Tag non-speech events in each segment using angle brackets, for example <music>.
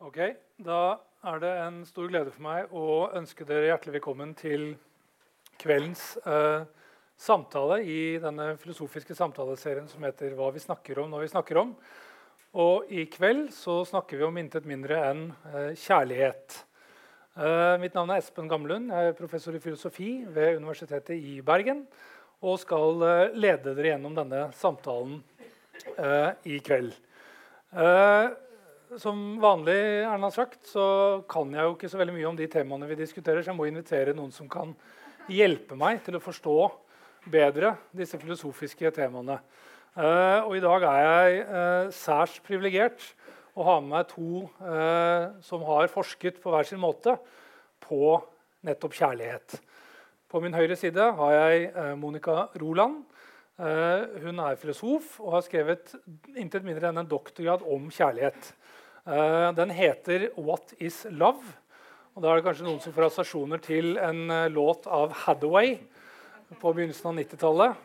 Ok, Da er det en stor glede for meg å ønske dere hjertelig velkommen til kveldens eh, samtale i denne filosofiske samtaleserien som heter 'Hva vi snakker om når vi snakker om'. Og i kveld så snakker vi om intet mindre enn eh, kjærlighet. Eh, mitt navn er Espen Gamlund. Jeg er professor i filosofi ved Universitetet i Bergen. Og skal eh, lede dere gjennom denne samtalen eh, i kveld. Eh, som vanlig Erna sagt, så kan jeg jo ikke så veldig mye om de temaene vi diskuterer, så jeg må invitere noen som kan hjelpe meg til å forstå bedre disse filosofiske temaene. Uh, og i dag er jeg uh, særs privilegert å ha med meg to uh, som har forsket på hver sin måte på nettopp kjærlighet. På min høyre side har jeg Monica Roland. hun er filosof og har skrevet intet mindre enn en doktorgrad om kjærlighet. Uh, den heter 'What Is Love'. Og Da er det kanskje noen som får assosiasjoner til en uh, låt av Hathaway på begynnelsen av 90-tallet.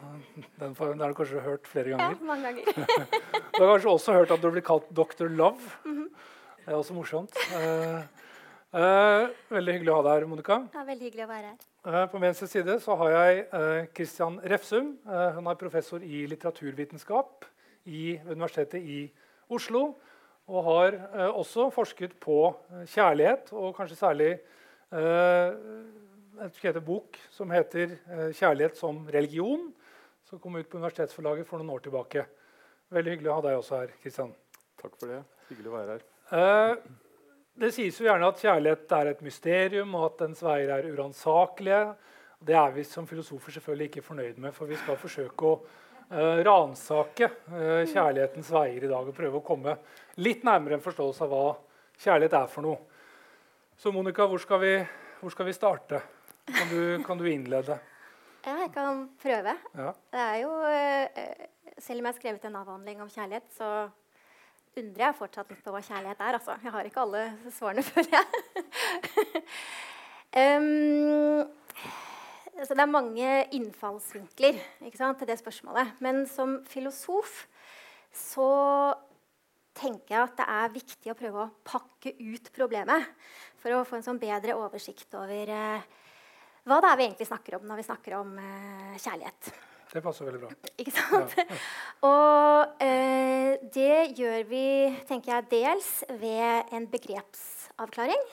Den, den, har du kanskje hørt flere ganger? Ja, mange ganger. <laughs> du har kanskje også hørt at du blir kalt Dr. Love. Mm -hmm. Det er også morsomt. Uh, veldig hyggelig å ha deg her, Monica. Ja, veldig hyggelig å være her. på venstre side så har jeg Christian Refsum. hun er professor i litteraturvitenskap i Universitetet i Oslo. Og har eh, også forsket på eh, kjærlighet, og kanskje særlig eh, en bok som heter eh, 'Kjærlighet som religion', som kom ut på Universitetsforlaget for noen år tilbake. Veldig hyggelig å ha deg også her. Kristian. Takk for det. Hyggelig å være her. Eh, det sies jo gjerne at kjærlighet er et mysterium, og at dens veier er uransakelige. Det er vi som filosofer selvfølgelig ikke fornøyd med, for vi skal forsøke å uh, ransake uh, kjærlighetens veier i dag og prøve å komme litt nærmere en forståelse av hva kjærlighet er for noe. Så Monica, hvor skal vi, hvor skal vi starte? Kan du, kan du, innlede? Ja, jeg kan prøve. Ja. Det er jo uh, Selv om jeg har skrevet en avhandling om kjærlighet, så undrer jeg fortsatt litt på hva kjærlighet er. Altså. Jeg har ikke alle svarene, <laughs> føler jeg. um, altså det er mange innfallsvinkler sant, til det spørsmålet. Men som filosof så tenker jeg at det er viktig å prøve å pakke ut problemet for å få en sånn bedre oversikt over eh, hva det er vi egentlig snakker om når vi snakker om eh, kjærlighet. Det passer veldig bra. Ikke sant? Ja. <laughs> Og eh, det gjør vi, tenker jeg, dels ved en begrepsavklaring.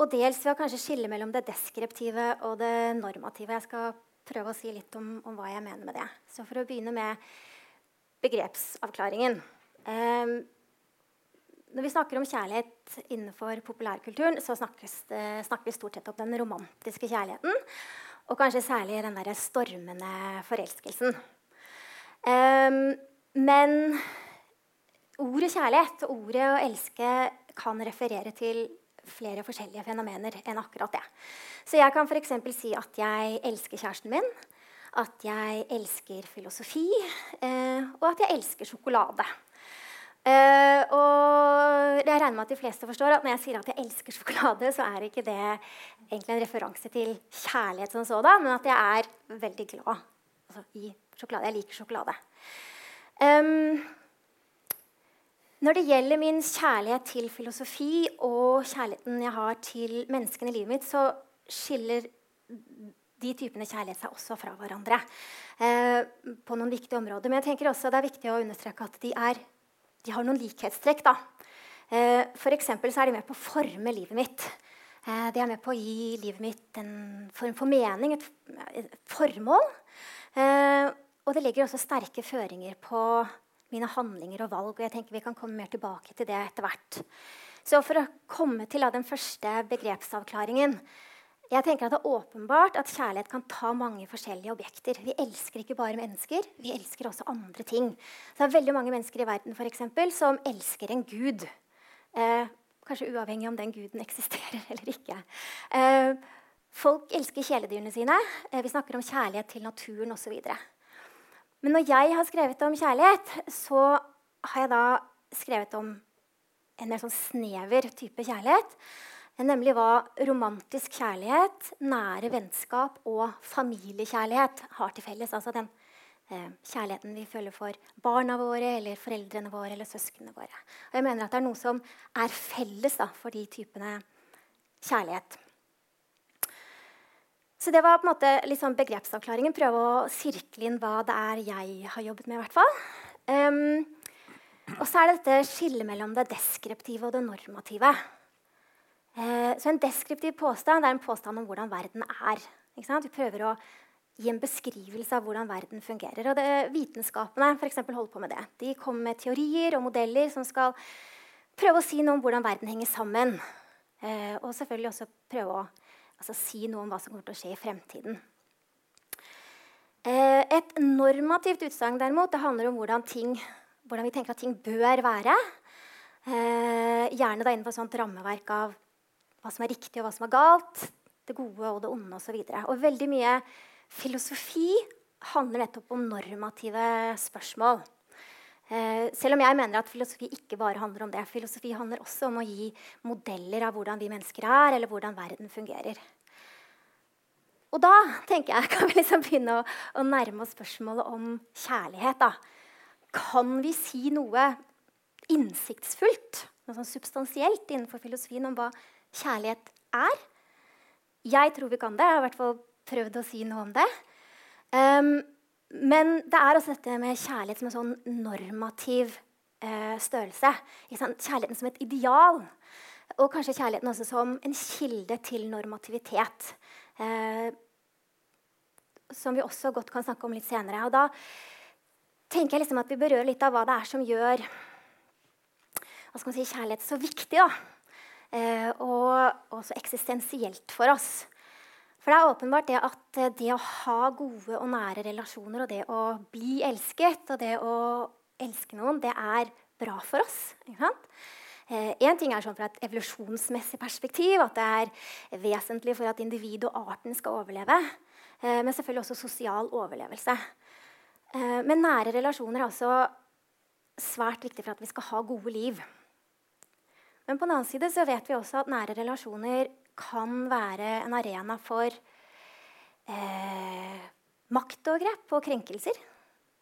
Og dels ved å kanskje skille mellom det deskriptive og det normative. Jeg skal prøve å si litt om, om hva jeg mener med det. Så for å begynne med begrepsavklaringen. Um, når vi snakker om kjærlighet innenfor populærkulturen, så det, snakker vi stort sett om den romantiske kjærligheten. Og kanskje særlig den derre stormende forelskelsen. Um, men ordet kjærlighet, ordet å elske, kan referere til flere forskjellige fenomener enn akkurat det. Så jeg kan f.eks. si at jeg elsker kjæresten min, at jeg elsker filosofi, eh, og at jeg elsker sjokolade. Uh, og jeg regner med at de fleste forstår at når jeg sier at jeg elsker sjokolade, så er ikke det egentlig en referanse til kjærlighet som sådan, men at jeg er veldig glad altså, i sjokolade. Jeg liker sjokolade. Um, når det gjelder min kjærlighet til filosofi og kjærligheten jeg har til menneskene i livet mitt, så skiller de typene kjærlighet seg også fra hverandre eh, på noen viktige områder. Men jeg tenker også det er viktig å understreke at de, er, de har noen likhetstrekk. Eh, F.eks. så er de med på å forme livet mitt. Eh, de er med på å gi livet mitt en form for mening, et, et formål. Eh, og det legger også sterke føringer på mine handlinger og valg. og jeg tenker Vi kan komme mer tilbake til det etter hvert. Så for å komme til den første begrepsavklaringen jeg tenker at Det er åpenbart at kjærlighet kan ta mange forskjellige objekter. Vi elsker ikke bare mennesker, vi elsker også andre ting. Så det er veldig mange mennesker i verden for eksempel, som elsker en gud. Eh, kanskje uavhengig om den guden <laughs> eksisterer eller ikke. Eh, folk elsker kjæledyrene sine. Eh, vi snakker om kjærlighet til naturen osv. Men når jeg har skrevet om kjærlighet, så har jeg da skrevet om en mer sånn snever type kjærlighet. Nemlig hva romantisk kjærlighet, nære vennskap og familiekjærlighet har til felles. Altså den, eh, kjærligheten vi føler for barna våre eller foreldrene våre eller søsknene våre. Og jeg mener at det er noe som er felles da, for de typene kjærlighet. Så det var på en måte liksom begrepsavklaringen. Prøve å sirkle inn hva det er jeg har jobbet med. I hvert fall. Um, og så er det dette skillet mellom det deskriptive og det normative. Uh, så En deskriptiv påstand er en påstand om hvordan verden er. Du prøver å gi en beskrivelse av hvordan verden fungerer. Og det, Vitenskapene for eksempel, holder på med det. De kommer med teorier og modeller som skal prøve å si noe om hvordan verden henger sammen. Uh, og selvfølgelig også prøve å altså si noe om hva som kommer til å skje i fremtiden. Eh, et normativt utsagn derimot, det handler om hvordan, ting, hvordan, vi tenker at ting bør være. Eh, gjerne da innenfor et sånt rammeverk av hva som er riktig og hva som er galt. Det gode og det onde osv. Og, så og veldig mye filosofi handler nettopp om normative spørsmål. Eh, selv om jeg mener at filosofi ikke bare handler om det. Filosofi handler også om å gi modeller av hvordan vi mennesker er, eller hvordan verden fungerer. Og da tenker jeg, <laughs> kan vi liksom begynne å, å nærme oss spørsmålet om kjærlighet. Da. Kan vi si noe innsiktsfullt, noe sånn substansielt innenfor filosofien om hva kjærlighet er? Jeg tror vi kan det. Jeg har i hvert fall prøvd å si noe om det. Um, men det er også dette med kjærlighet som en sånn normativ eh, størrelse. Kjærligheten som et ideal. Og kanskje kjærligheten også som en kilde til normativitet. Eh, som vi også godt kan snakke om litt senere. Og da tenker jeg liksom at vi berører litt av hva det er som gjør si, kjærlighet så viktig. da. Eh, og også eksistensielt for oss. For det er åpenbart det at eh, det å ha gode og nære relasjoner og det å bli elsket og det å elske noen, det er bra for oss. Ikke sant? Én eh, ting er sånn fra et evolusjonsmessig perspektiv, at det er vesentlig for at individet og arten skal overleve. Eh, men selvfølgelig også sosial overlevelse. Men nære relasjoner er altså svært viktig for at vi skal ha gode liv. Men på den annen side så vet vi også at nære relasjoner kan være en arena for eh, maktovergrep og krenkelser.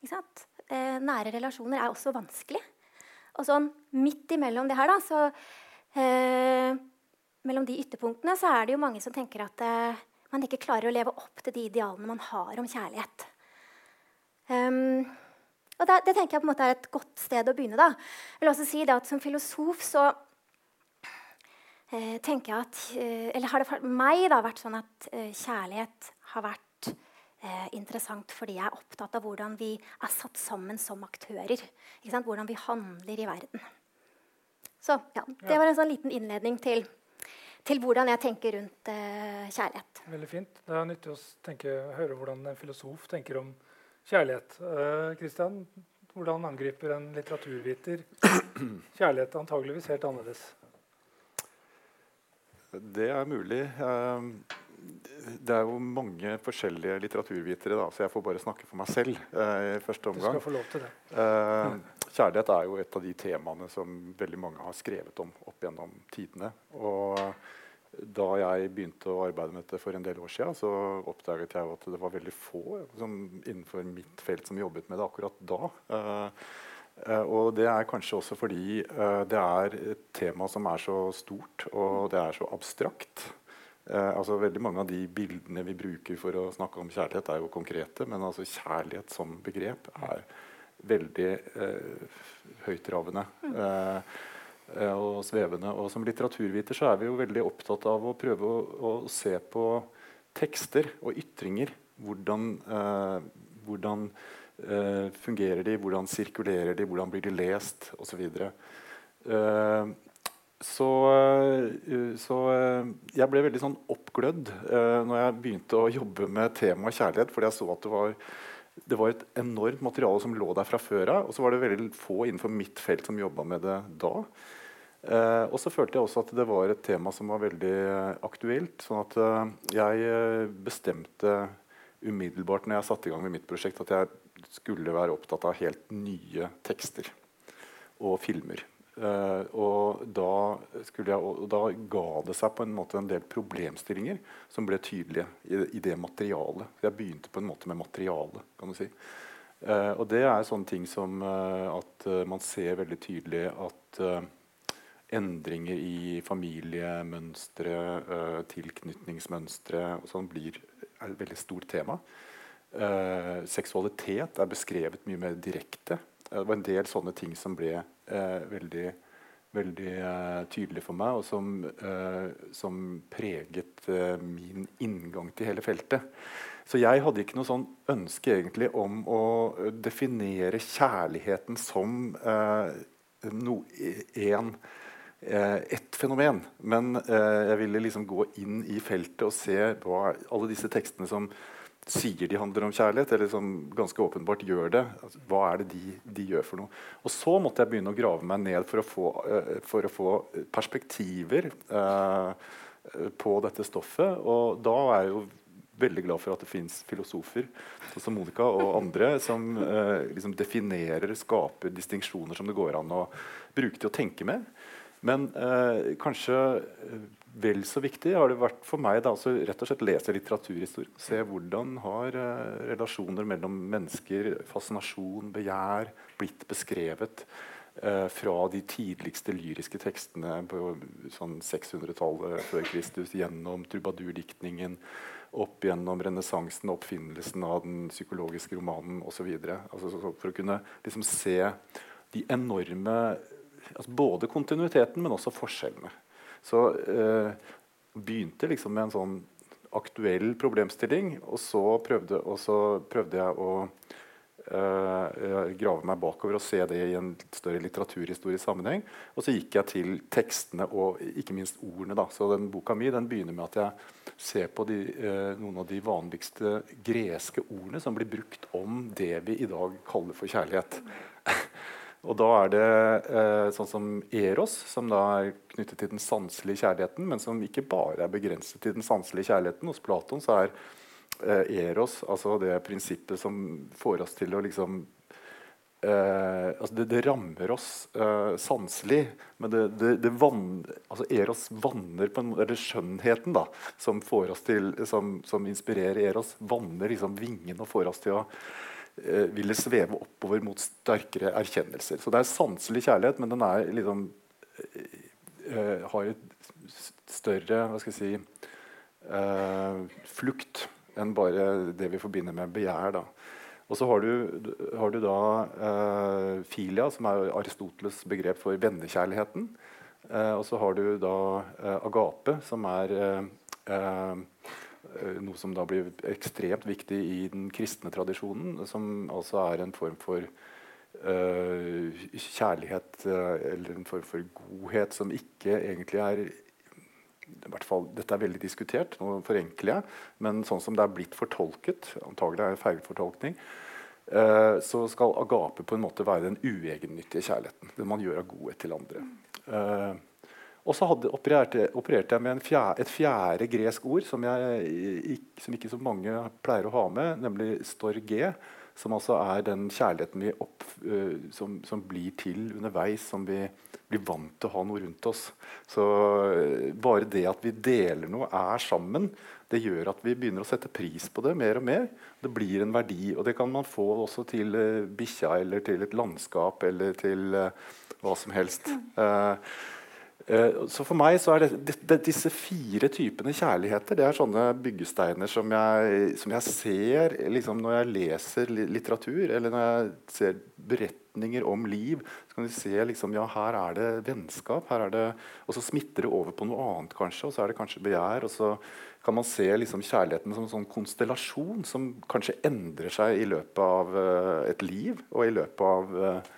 Eh, nære relasjoner er også vanskelig. Og sånn midt imellom det her, da, så eh, Mellom de ytterpunktene så er det jo mange som tenker at eh, man ikke klarer å leve opp til de idealene man har om kjærlighet. Um, og det, det, tenker jeg på en måte er et godt sted å begynne. da. Jeg vil også si det at Som filosof så eh, tenker jeg at eh, Eller har det for meg da vært sånn at eh, kjærlighet har vært eh, interessant fordi jeg er opptatt av hvordan vi er satt sammen som aktører. Hvordan vi handler i verden. Så ja, Det var en sånn liten innledning til, til hvordan jeg tenker rundt eh, kjærlighet. Veldig fint. Det er nyttig å tenke, høre hvordan en filosof tenker om kjærlighet. Kristian, eh, hvordan angriper en litteraturviter kjærlighet antageligvis helt annerledes? Det er mulig. Ehm, det er jo mange forskjellige litteraturvitere, da, så jeg får bare snakke for meg selv. Uh, i første omgang. Du skal få lov til det. Uh, kjærlighet er jo et av de temaene som veldig mange har skrevet om opp gjennom tidene. Og da jeg begynte å arbeide med dette for en del år siden, så oppdaget jeg at det var veldig få som, innenfor mitt felt som jobbet med det akkurat da. Uh, og det er kanskje også fordi uh, det er et tema som er så stort og det er så abstrakt. Uh, altså Veldig mange av de bildene vi bruker for å snakke om kjærlighet, er jo konkrete. Men altså kjærlighet som begrep er veldig høytravende og svevende. Og som litteraturviter så er vi jo veldig opptatt av å prøve å, å se på tekster og ytringer. Hvordan, hvordan Uh, fungerer de? Hvordan sirkulerer de? Hvordan blir de lest? Osv. Så, uh, så uh, jeg ble veldig sånn oppglødd når jeg begynte å jobbe med temaet kjærlighet. Fordi jeg så at det var, det var, et enormt materiale som lå der fra før av. Og så var det veldig få innenfor mitt felt som jobba med det da. og så følte jeg også at det var et tema som var veldig aktuelt. sånn at jeg bestemte umiddelbart når jeg satte i gang med mitt prosjekt, at jeg skulle være opptatt av helt nye tekster og filmer. Uh, og, da jeg, og, da ga det seg på en måte en del problemstillinger som ble tydelige i, i det materialet. Jeg begynte på en måte med materialet. kan du si. Uh, og det er sånne ting som uh, at man ser veldig tydelig at endringer i familiemønstre, tilknytningsmønstre og sånn blir et veldig stort tema. Seksualitet er beskrevet mye mer direkte. Det var en del sånne ting som ble veldig, veldig tydelig for meg, og som, som preget min inngang til hele feltet. Så jeg hadde ikke noe sånn ønske egentlig om å definere kjærligheten som eh, no, en, eh, ett fenomen. Men eh, jeg ville liksom gå inn i feltet og se hva alle disse tekstene som sier de handler om kjærlighet, eller som ganske åpenbart gjør det. Altså, hva er det de, de, gjør for noe? Og så måtte jeg begynne å grave meg ned for å få, uh, for å få perspektiver uh, på dette stoffet. Og da er jeg jo veldig glad for at det fins filosofer som Monica og andre som eh, liksom definerer, skaper distinksjoner som det går an å bruke til å tenke med. Men eh, kanskje eh, vel så viktig har det vært for meg da, altså rett og slett lese litteraturhistorie. Se hvordan har eh, relasjoner mellom mennesker, fascinasjon, begjær, blitt beskrevet eh, fra de tidligste lyriske tekstene på sånn 600-tallet før Kristus gjennom trubadurdiktningen opp gjennom renessansen, oppfinnelsen av den psykologiske romanen osv. Altså, for å kunne liksom, se de enorme altså, Både kontinuiteten, men også forskjellene. Så eh, begynte liksom med en sånn aktuell problemstilling, og så prøvde, og så prøvde jeg å eh, grave meg bakover og se det i en større litteraturhistorisk sammenheng. Og så gikk jeg til tekstene og ikke minst ordene. Da. Så den boka mi den begynner med at jeg ser på de, eh, noen av de vanligste greske ordene som blir brukt om det vi i dag kaller for kjærlighet. Og da er det eh, sånn som eros, som da er knyttet til den sanselige kjærligheten, men som ikke bare er begrenset til den sanselige kjærligheten. Hos Platon så er eh, eros, altså det prinsippet som får oss til å liksom eh, altså det, det, rammer oss eh, sanselig, men det, det, det vann, altså Eros vanner på en Eller skjønnheten da, som, får oss til, som, som inspirerer Eros, vanner liksom vingen og får oss til å ville sveve oppover mot sterkere erkjennelser. Så det er sanselig kjærlighet, men den er liksom eh, eh, har et større hva skal jeg si, flukt enn bare det vi forbinder med begjær. Da. Og så har du, har du da uh, filia, som er Aristoteles begrep for vennekjærligheten. Eh, og så har du da eh, agape, som er eh, eh, noe som da blir ekstremt viktig i den kristne tradisjonen, som altså er en form for Uh, kjærlighet eller en form for godhet som ikke egentlig er i hvert fall, Dette er veldig diskutert, nå forenkler jeg, men sånn som det er blitt fortolket, antagelig er det feilfortolkning, uh, så skal agape på en måte være den uegennyttige kjærligheten. Den man gjør av godhet til andre. Eh, og så opererte, opererte, jeg med fjerde, et fjerde gresk ord som, jeg, som, ikke så mange pleier å ha med, nemlig storge. Som altså er den kjærligheten opp, uh, som, som, blir til underveis, som vi blir vant til å ha noe rundt oss. Så bare det at vi deler noe, er sammen, det gjør at vi begynner å sette pris på det mer og mer. Det blir en verdi, og det kan man få også til bikkja eller til et landskap eller til hva som helst. Uh, Eh, så for meg så er det, det, disse fire typene kjærligheter det er sånne byggesteiner som jeg, som jeg ser liksom, når jeg leser litteratur, eller når jeg ser beretninger om liv. Så kan du se liksom, ja, her er det vennskap, her er det, og så smitter det over på noe annet, kanskje. Og så er det kanskje begjær. og så kan man se liksom, kjærligheten som en sånn konstellasjon som kanskje endrer seg i løpet av uh, et liv og i løpet av uh,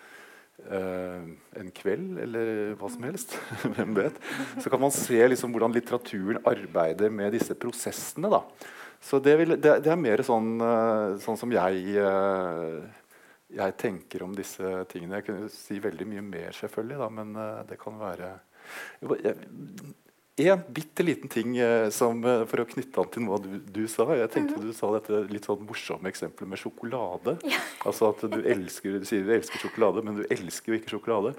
Uh, en kveld, eller hva som helst. <laughs> Hvem vet? Så kan man se liksom hvordan litteraturen arbeider med disse prosessene. Da. Så det, vil, det, det, er mer sånn, uh, sånn som jeg, uh, jeg tenker om disse tingene. Jeg kunne si veldig mye mer, selvfølgelig, da, men det kan være jeg, en bitte liten ting eh, som, eh, for å knytte an til noe du, du sa. Jeg tenkte mm -hmm. Du sa dette litt sånn morsomme eksempelet med sjokolade. Ja. <laughs> altså at Du elsker du sier du elsker sjokolade, men du elsker jo ikke sjokolade.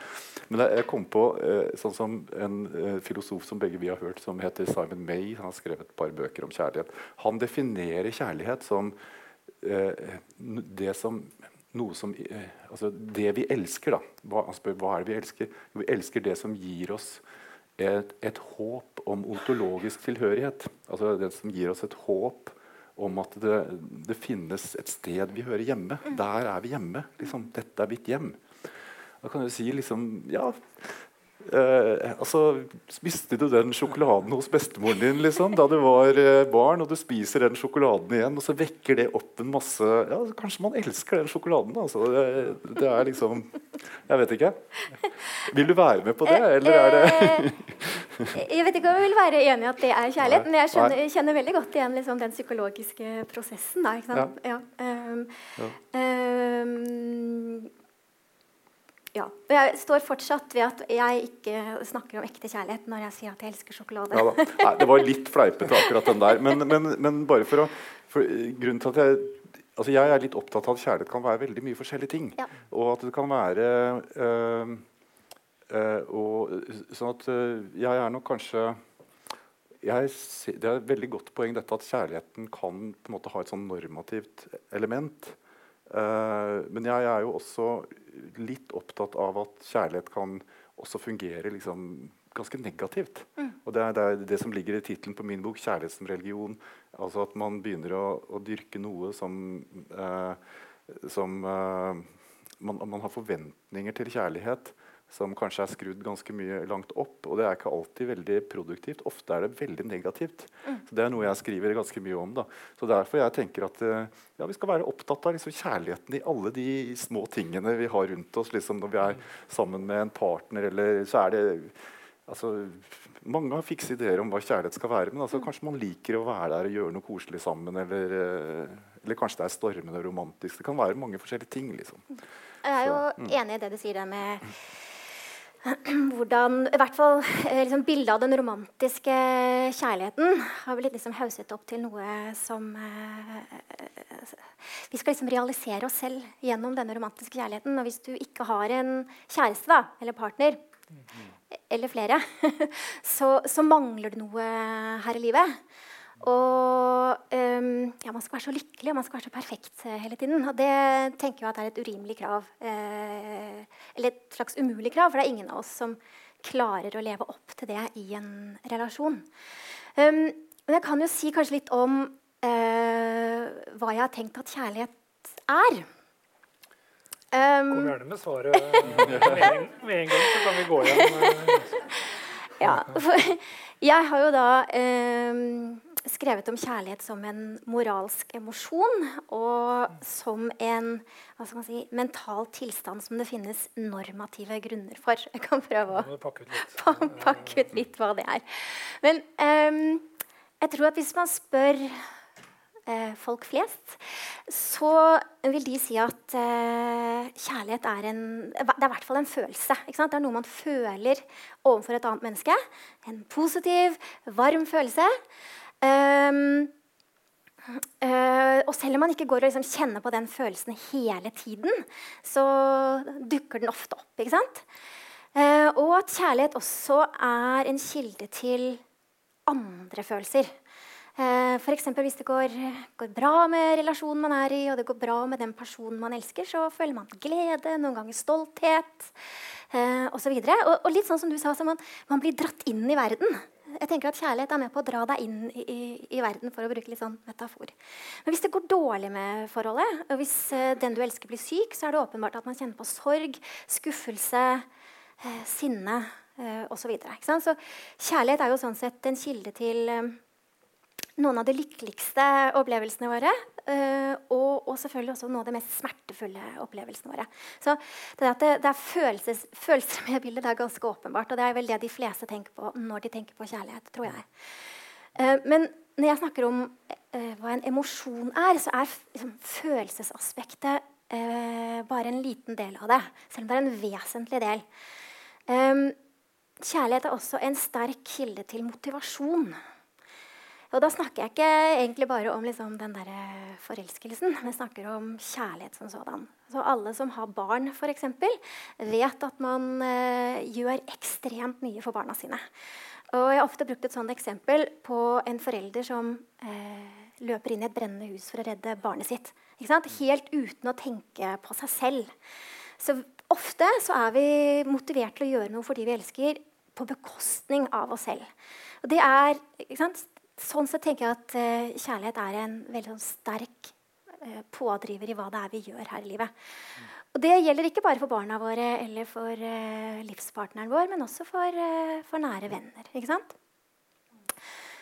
Men jeg, jeg kom på eh, sånn som en filosof som begge vi har hørt, som heter Simon May. Han har skrevet et par bøker om kjærlighet. Han definerer kjærlighet som det som noe som altså Det vi elsker, da. Hva, spør, hva er det vi elsker? Vi elsker det som gir oss et, et, håp om ontologisk tilhørighet. Altså det som gir oss et håp om at det, det finnes et sted vi hører hjemme. Mm. Der er vi hjemme. Liksom. Dette er mitt hjem. Da kan du si liksom Ja, Eh, altså, Spiste du den sjokoladen hos bestemoren din liksom, da du var eh, barn, og du spiser den sjokoladen igjen, og så vekker det opp en masse ja, Kanskje man elsker den sjokoladen. Altså. Det, det, er liksom Jeg vet ikke. Vil du være med på det, eller er det eh, Jeg vet ikke om jeg vil være enig i at det er kjærlighet, men jeg skjønner, kjenner veldig godt igjen liksom, den psykologiske prosessen. Da, ikke sant? Ja. Ja. Um, ja. Um, ja. Jeg står fortsatt ved at jeg ikke snakker om ekte kjærlighet når jeg sier at jeg elsker sjokolade. Ja, Nei, det var litt fleipete, akkurat den der. Men, men, men, bare for å for grunnen til at jeg, altså jeg er litt opptatt av at kjærlighet kan være veldig mye forskjellige ting. Ja. Og at det kan være øh, øh, og, Sånn at øh, jeg er nok kanskje jeg, Det er et veldig godt poeng dette at kjærligheten kan på en måte ha et sånn normativt element. Uh, men jeg er jo også litt opptatt av at kjærlighet kan også fungere liksom, ganske negativt. Mm. Og det er, det er, det som ligger i tittelen på min bok, 'Kjærlighet som religion'. Altså at man begynner å, å dyrke noe som, uh, som uh, man, man, har forventninger til kjærlighet som kanskje er skrudd ganske mye langt opp. Og det er ikke alltid veldig produktivt. Ofte er det veldig negativt. Mm. Så Det er noe jeg skriver ganske mye om. da. Så Derfor jeg tenker at eh, ja, vi skal være opptatt av liksom, kjærligheten i alle de små tingene vi har rundt oss. liksom Når vi er sammen med en partner, eller så er det altså, Mange har fikse ideer om hva kjærlighet skal være, men altså, mm. kanskje man liker å være der og gjøre noe koselig sammen. Eller, eh, eller kanskje det er stormende og romantisk. Det kan være mange forskjellige ting. liksom. Jeg er jo mm. enig i det du sier der med <clears throat> hvordan i hvert fall eh, liksom, Bildet av den romantiske kjærligheten har blitt liksom hauset opp til noe som eh, Vi skal liksom realisere oss selv gjennom denne romantiske kjærligheten. Og hvis du ikke har en kjæreste da, eller partner, eller flere, <laughs> så, så mangler du noe her i livet. Og um, ja, man skal være så lykkelig og man skal være så perfekt uh, hele tiden. Og det tenker jeg at er et urimelig krav. Uh, eller et slags umulig krav, for det er ingen av oss som klarer å leve opp til det i en relasjon. Um, men jeg kan jo si kanskje litt om uh, hva jeg har tenkt at kjærlighet er. Um, Kom gjerne med svaret med en, med en gang, så kan vi gå igjen. <laughs> ja, for jeg har jo da um, skrevet om kjærlighet som en moralsk emosjon og som en si, mental tilstand som det finnes normative grunner for. <laughs> Jeg kan prøve å pakke ut litt, <laughs> pakke ut litt hva det er. Men um, jeg tror at hvis man spør uh, folk flest, så vil de si at uh, kjærlighet er en Det er i hvert fall en følelse. Det er noe man føler overfor et annet menneske. En positiv, varm følelse. Um, uh, og selv om man ikke går og liksom kjenner på den følelsen hele tiden, så dukker den ofte opp. ikke sant? Uh, og at kjærlighet også er en kilde til andre følelser. Uh, F.eks. hvis det går, går, bra med relasjonen man er i, og det går bra med den personen man elsker, så føler man glede, noen ganger stolthet uh, osv. Og, og, og litt sånn som du sa, så man, man blir dratt inn i verden jeg tenker at Kjærlighet er med på å dra deg inn i, i, verden, for å bruke litt sånn metafor. Men hvis det går dårlig med forholdet, og hvis uh, den du elsker, blir syk, så er det åpenbart at man kjenner på sorg, skuffelse, uh, sinne uh, osv. Så, videre, så kjærlighet er jo sånn sett en kilde til uh, noen av de lykkeligste opplevelsene våre. Uh, og, og, selvfølgelig også noen av de mest smertefulle opplevelsene våre. Så det, at det, det er følelses, følelser med bildet det er ganske åpenbart. Og det er vel det de fleste tenker på når de tenker på kjærlighet. tror jeg. Uh, men når jeg snakker om uh, hva en emosjon er, så er liksom, følelsesaspektet bare en liten del av det. Selv om det er en vesentlig del. Kjærlighet er også en sterk kilde til motivasjon. Og da snakker jeg ikke egentlig bare om liksom, den der forelskelsen, men jeg snakker om kjærlighet som sådan. Så alle som har barn, f.eks., vet at man eh, gjør ekstremt mye for barna sine. Og jeg har ofte brukt et sånt eksempel på en forelder som eh, løper inn i et brennende hus for å redde barnet sitt. Helt uten å tenke på seg selv. Så ofte så er vi motivert til å gjøre noe for de vi elsker, på bekostning av oss selv. Og det er, Sånn sett tenker jeg at uh, kjærlighet er en veldig sånn, sterk uh, pådriver i hva det er vi gjør her i livet. Og det gjelder ikke bare for barna våre eller for uh, livspartneren vår, men også for, for nære venner. ikke sant?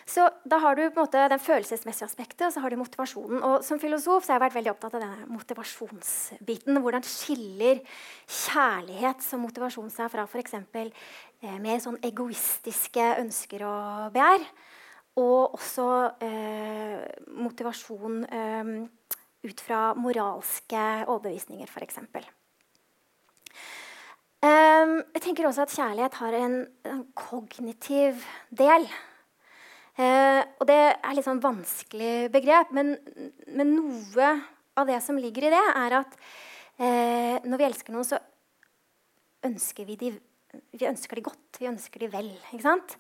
Så da har du måte den følelsesmessige aspektet og så har du motivasjonen. Og Som filosof så har jeg vært veldig opptatt av denne motivasjonsbiten. Hvordan skiller kjærlighet som motivasjon seg fra f.eks. Eh, mer sånn egoistiske ønsker og begjær? Og også eh, motivasjon eh, ut fra moralske overbevisninger, f.eks. Um, jeg tenker også at kjærlighet har en, en kognitiv del. Eh, og det er litt sånn vanskelig begrep, men, men, noe av det som ligger i det, er at eh, når vi elsker noen, så ønsker vi de, vi de godt. Vi ønsker de vel. ikke sant?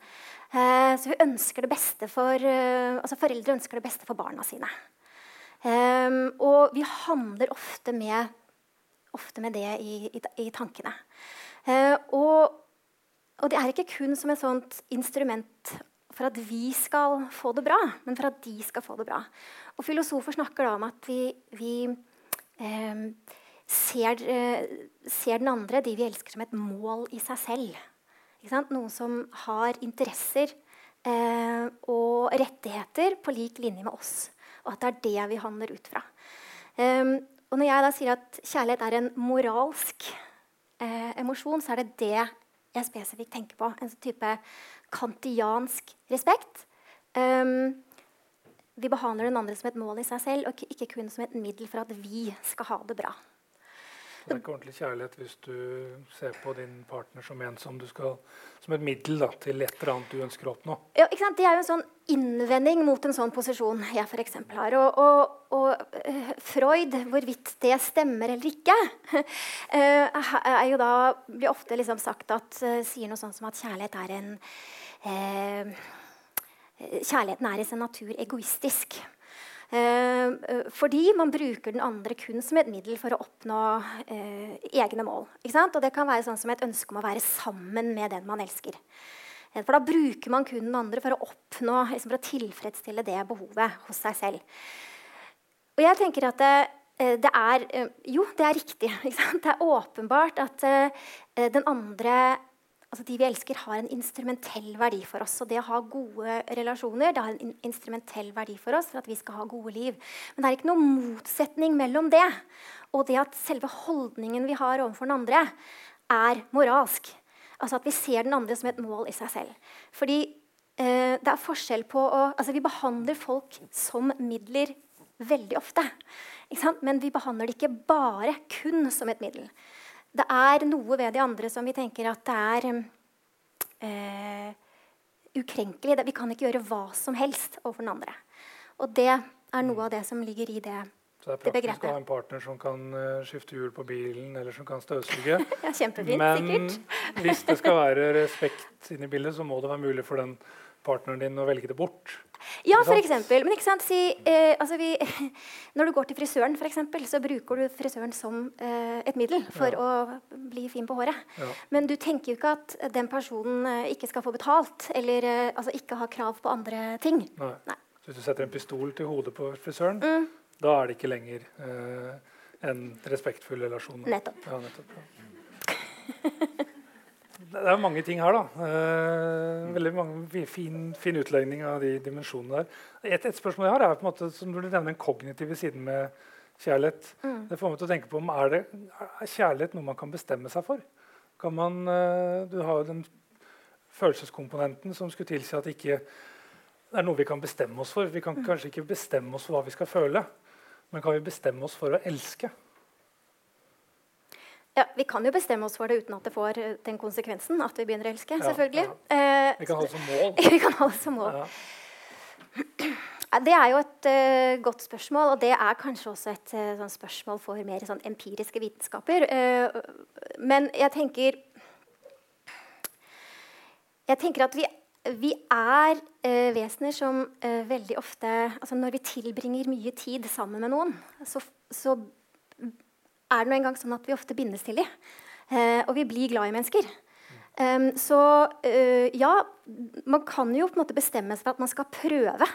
Eh, så vi ønsker det beste for, eh, altså Foreldre ønsker det beste for barna sine. Og vi handler ofte med, ofte med det i, i, i tankene. Eh, og, og det er ikke kun som et sånt instrument for at vi skal få det bra, men for at de skal få det bra. Og Filosofer snakker da om at vi, vi eh, ser, eh, ser, den andre, de vi elsker, som et mål i seg selv. Noen som har interesser eh, og rettigheter på lik linje med oss. Og at det er det vi handler ut fra. Eh, og når jeg da sier at kjærlighet er en moralsk eh, emosjon, så er det det jeg spesifikt tenker på. En sånn type kantiansk respekt. Um, vi behandler den andre som et mål i seg selv, og ikke kun som et middel for at vi skal ha det bra. Det er ikke ordentlig kjærlighet hvis du ser på din partner som en som, skal, som et middel da, til et eller annet du ønsker å oppnå. Ja, det er jo en sånn innvending mot en sånn posisjon jeg f.eks. har. Og, og, og Freud, hvorvidt det stemmer eller ikke, uh, <laughs> er jo da, blir ofte liksom sagt at uh, sier noe sånt som at kjærlighet er en Kjærligheten er i sin natur egoistisk. Eh, fordi man bruker den andre kun som et middel for å oppnå eh, egne mål. Og det kan være sånn som et ønske om å være sammen med den man elsker. Eh, for da bruker man kun den andre for å oppnå, liksom for å tilfredsstille det behovet hos seg selv. Og jeg tenker at det, det er Jo, det er riktig. <laughs> Det er åpenbart at den andre altså de vi elsker, har en instrumentell verdi for oss. Og det å ha gode relasjoner det har en instrumentell verdi for oss for at vi skal ha gode liv. Men det er ikke noen motsetning mellom det og det at selve holdningen vi har overfor den andre, er moralsk. Altså at vi ser den andre som et mål i seg selv. Fordi eh, det er forskjell på å Altså vi behandler folk som midler veldig ofte. Men vi behandler det ikke bare kun som et middel det er noe ved de andre som vi tenker at det er eh, ukrenkelig. Vi kan ikke gjøre hva som helst overfor den andre. Og det er noe av det som ligger i det. Så det er praktisk å ha en partner som kan uh, skifte hjul på bilen eller som kan støvsuge. <laughs> ja, kjempefint, Men sikkert. hvis det skal være respekt inne i bildet, så må det være mulig for den partneren din å velge det bort. Ja, for eksempel. Men ikke sant, si, eh, altså vi, <laughs> når du går til frisøren, for eksempel, så bruker du frisøren som eh, et middel for ja. å bli fin på håret. Ja. Men du tenker jo ikke at den personen eh, ikke skal få betalt, eller eh, altså ikke har krav på andre ting. Nei. Nei. Så hvis du setter en pistol til hodet på frisøren, mm. da er det ikke lenger eh, en respektfull relasjon. Nettopp. Ja, nettopp <laughs> det er mange ting her, da. Eh, veldig mange fin, fin, utlegning av de dimensjonene der. Et, et, spørsmål jeg har, er på en måte, som du nevner den kognitive siden med kjærlighet. Mm. Det får meg til å tenke på om er, det, er kjærlighet noe man kan bestemme seg for? Kan man, eh, du har jo den følelseskomponenten som skulle tilsi at ikke det er noe vi kan bestemme oss for. Vi kan mm. kanskje ikke bestemme oss for hva vi skal føle, men kan vi bestemme oss for å elske? Ja, Vi kan jo bestemme oss for det uten at det får eh, den konsekvensen at vi begynner å elske. Ja, selvfølgelig. Ja. Eh, vi kan ha det som mål. <laughs> vi kan ha det som mål. <clears throat> Det er jo et uh, godt spørsmål, og det er kanskje også et uh, sånn spørsmål for mer sånn empiriske vitenskaper. Uh, men jeg tenker Jeg tenker at vi, vi er vesener som veldig ofte altså Når vi tilbringer mye tid sammen med noen, så, så er det nå engang sånn at vi ofte bindes til dem. Eh, og vi blir glad i mennesker. Um, så uh, ja, man kan jo på en måte bestemme seg for at man skal prøve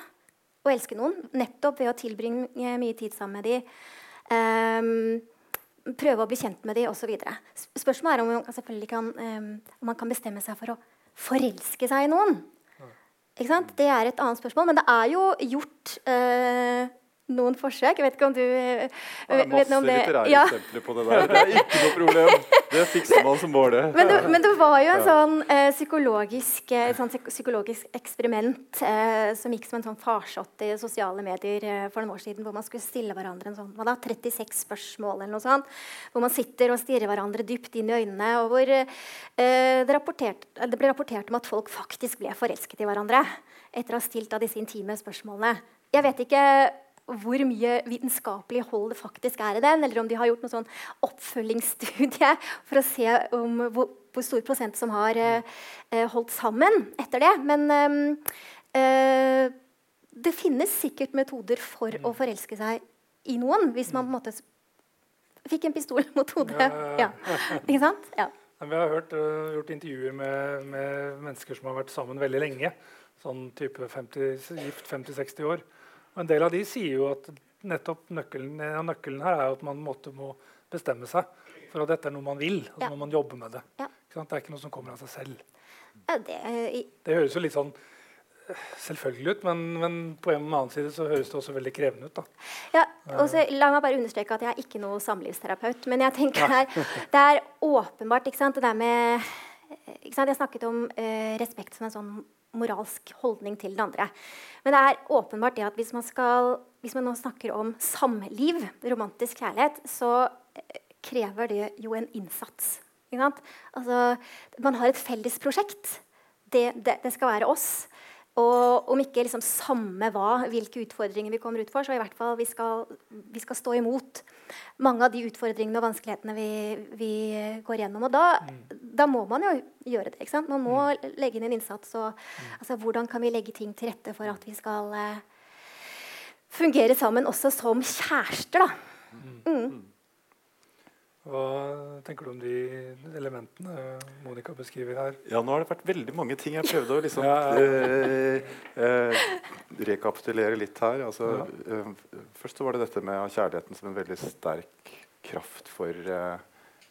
å elske noen. Nettopp ved å tilbringe mye tid sammen med dem. Um, prøve å bli kjent med dem osv. Spørsmålet er om man, kan, um, om man kan bestemme seg for å forelske seg i noen. Det er et annet spørsmål. Men det er jo gjort uh, noen forsøk. Jeg vet ikke om du uh, vet masse om det. litterære ja. eksempler på det der. Det er ikke noe problem. Det fikser man som mål, det. Men, det. men, det var jo en sånn, uh, psykologisk, et sånn psykologisk eksperiment som gikk som en sånn farsott i sosiale medier for noen år siden, hvor man skulle stille hverandre en sånn, man da, 36 spørsmål eller noe sånt. Hvor man sitter og stirrer hverandre dypt inn i øynene, og hvor det, det ble rapportert om at folk faktisk ble forelsket i hverandre etter å ha stilt av disse intime spørsmålene. Jeg vet ikke hvor mye vitenskapelig hold det faktisk er i den, eller om de har gjort noen sånn oppfølgingsstudie for å se om hvor, hvor stor prosent som har uh, holdt sammen etter det. Men uh, det finnes sikkert metoder for å forelske seg i noen hvis man på en måte fikk en pistol <laughs> mot hodet. Ja. Ikke sant? Ja. Vi har hørt, uh, gjort intervjuer med, med, mennesker som har vært sammen veldig lenge. Sånn type 50, gift 50-60 år. Og en del av de sier jo at nettopp nøkkelen, nøkkelen her er at man måtte må bestemme seg for at dette er noe man vil. og så ja. må man jobbe med det. Ja. Det er ikke noe som kommer av seg selv. Ja, det, det, høres jo litt sånn eh, selvfølgelig ut, men, men, på en annen side så høres det også veldig krevende ut. da. Ja, og så La meg bare understreke at jeg er ikke noe samlivsterapeut. Men jeg tenker her, det er åpenbart ikke sant, det der med sant, Jeg snakket om eh, respekt som en sånn moralsk holdning til den andre. Men det er åpenbart det at hvis man, skal, hvis man nå snakker om samliv, romantisk kjærlighet, så eh, krever det jo en innsats. Altså, man har et felles prosjekt. Det, det, det skal være oss. Og om ikke liksom samme hva, hvilke utfordringer vi kommer ut for, så i hvert fall vi skal, vi skal stå imot mange av de utfordringene og vanskelighetene vi, vi går gjennom. Og da, mm. Da, må man jo gjøre det. ikke sant? Man må mm. legge inn en innsats. Og, mm. altså, hvordan kan vi legge ting til rette for at vi skal uh, fungere sammen også som kjærester? da. Mm. mm. Hva tenker du om de elementene Monica beskriver her? Ja, Nå har det vært veldig mange ting. Jeg prøvde å liksom, <laughs> ja, ja. Eh, eh, rekapitulere litt her. Altså, ja. eh, først så var det dette med kjærligheten som en veldig sterk kraft for eh,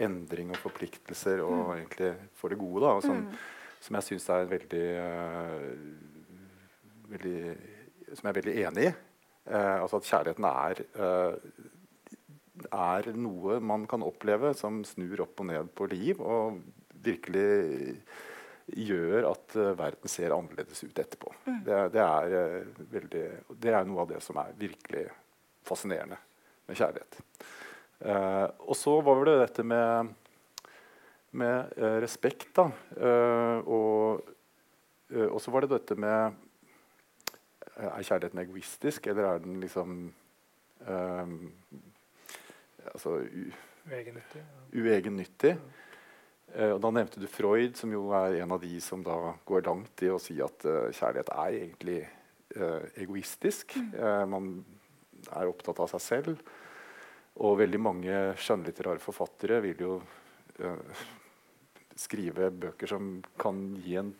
endring og forpliktelser, og mm. egentlig for det gode. Da, som, mm. som, jeg syns er veldig, uh, veldig Som jeg er veldig enig i. Uh, altså at kjærligheten er er noe man kan oppleve som snur opp og ned på liv, og virkelig gjør at uh, verden ser annerledes ut etterpå. Mm. Det, det, er, uh, veldig, det, er, noe av det som er virkelig fascinerende med kjærlighet. Og så var det dette med, med respekt, da. og, så var det dette med Er kjærligheten egoistisk, eller er den liksom altså, uegennyttig. uegennyttig. Uh, og da nevnte du Freud, som jo er en av de som da går langt i å si at uh, kjærlighet er egentlig uh, egoistisk. Mm. man er opptatt av seg selv. Og veldig mange skjønnlitterære forfattere vil jo skrive bøker som kan en,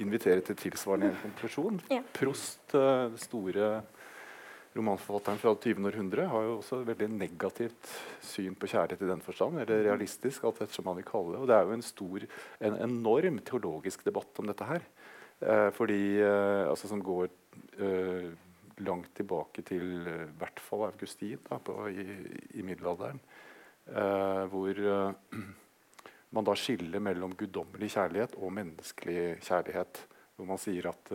invitere til tilsvarende konklusjon. Ja. Prost, den store romanforfatteren fra 20. århundre har jo også et veldig negativt syn på kjærlighet i den forstand. Eller realistisk, alt ettersom man vil kalle det. Og det er jo en stor, en enorm teologisk debatt om dette her. Eh, fordi, eh, altså Som går eh, langt tilbake til i eh, hvert fall Augustin da, på, i, i, middelalderen. Eh, hvor eh, <clears throat> man da skiller mellom guddommelig kjærlighet og menneskelig kjærlighet. Hvor man sier at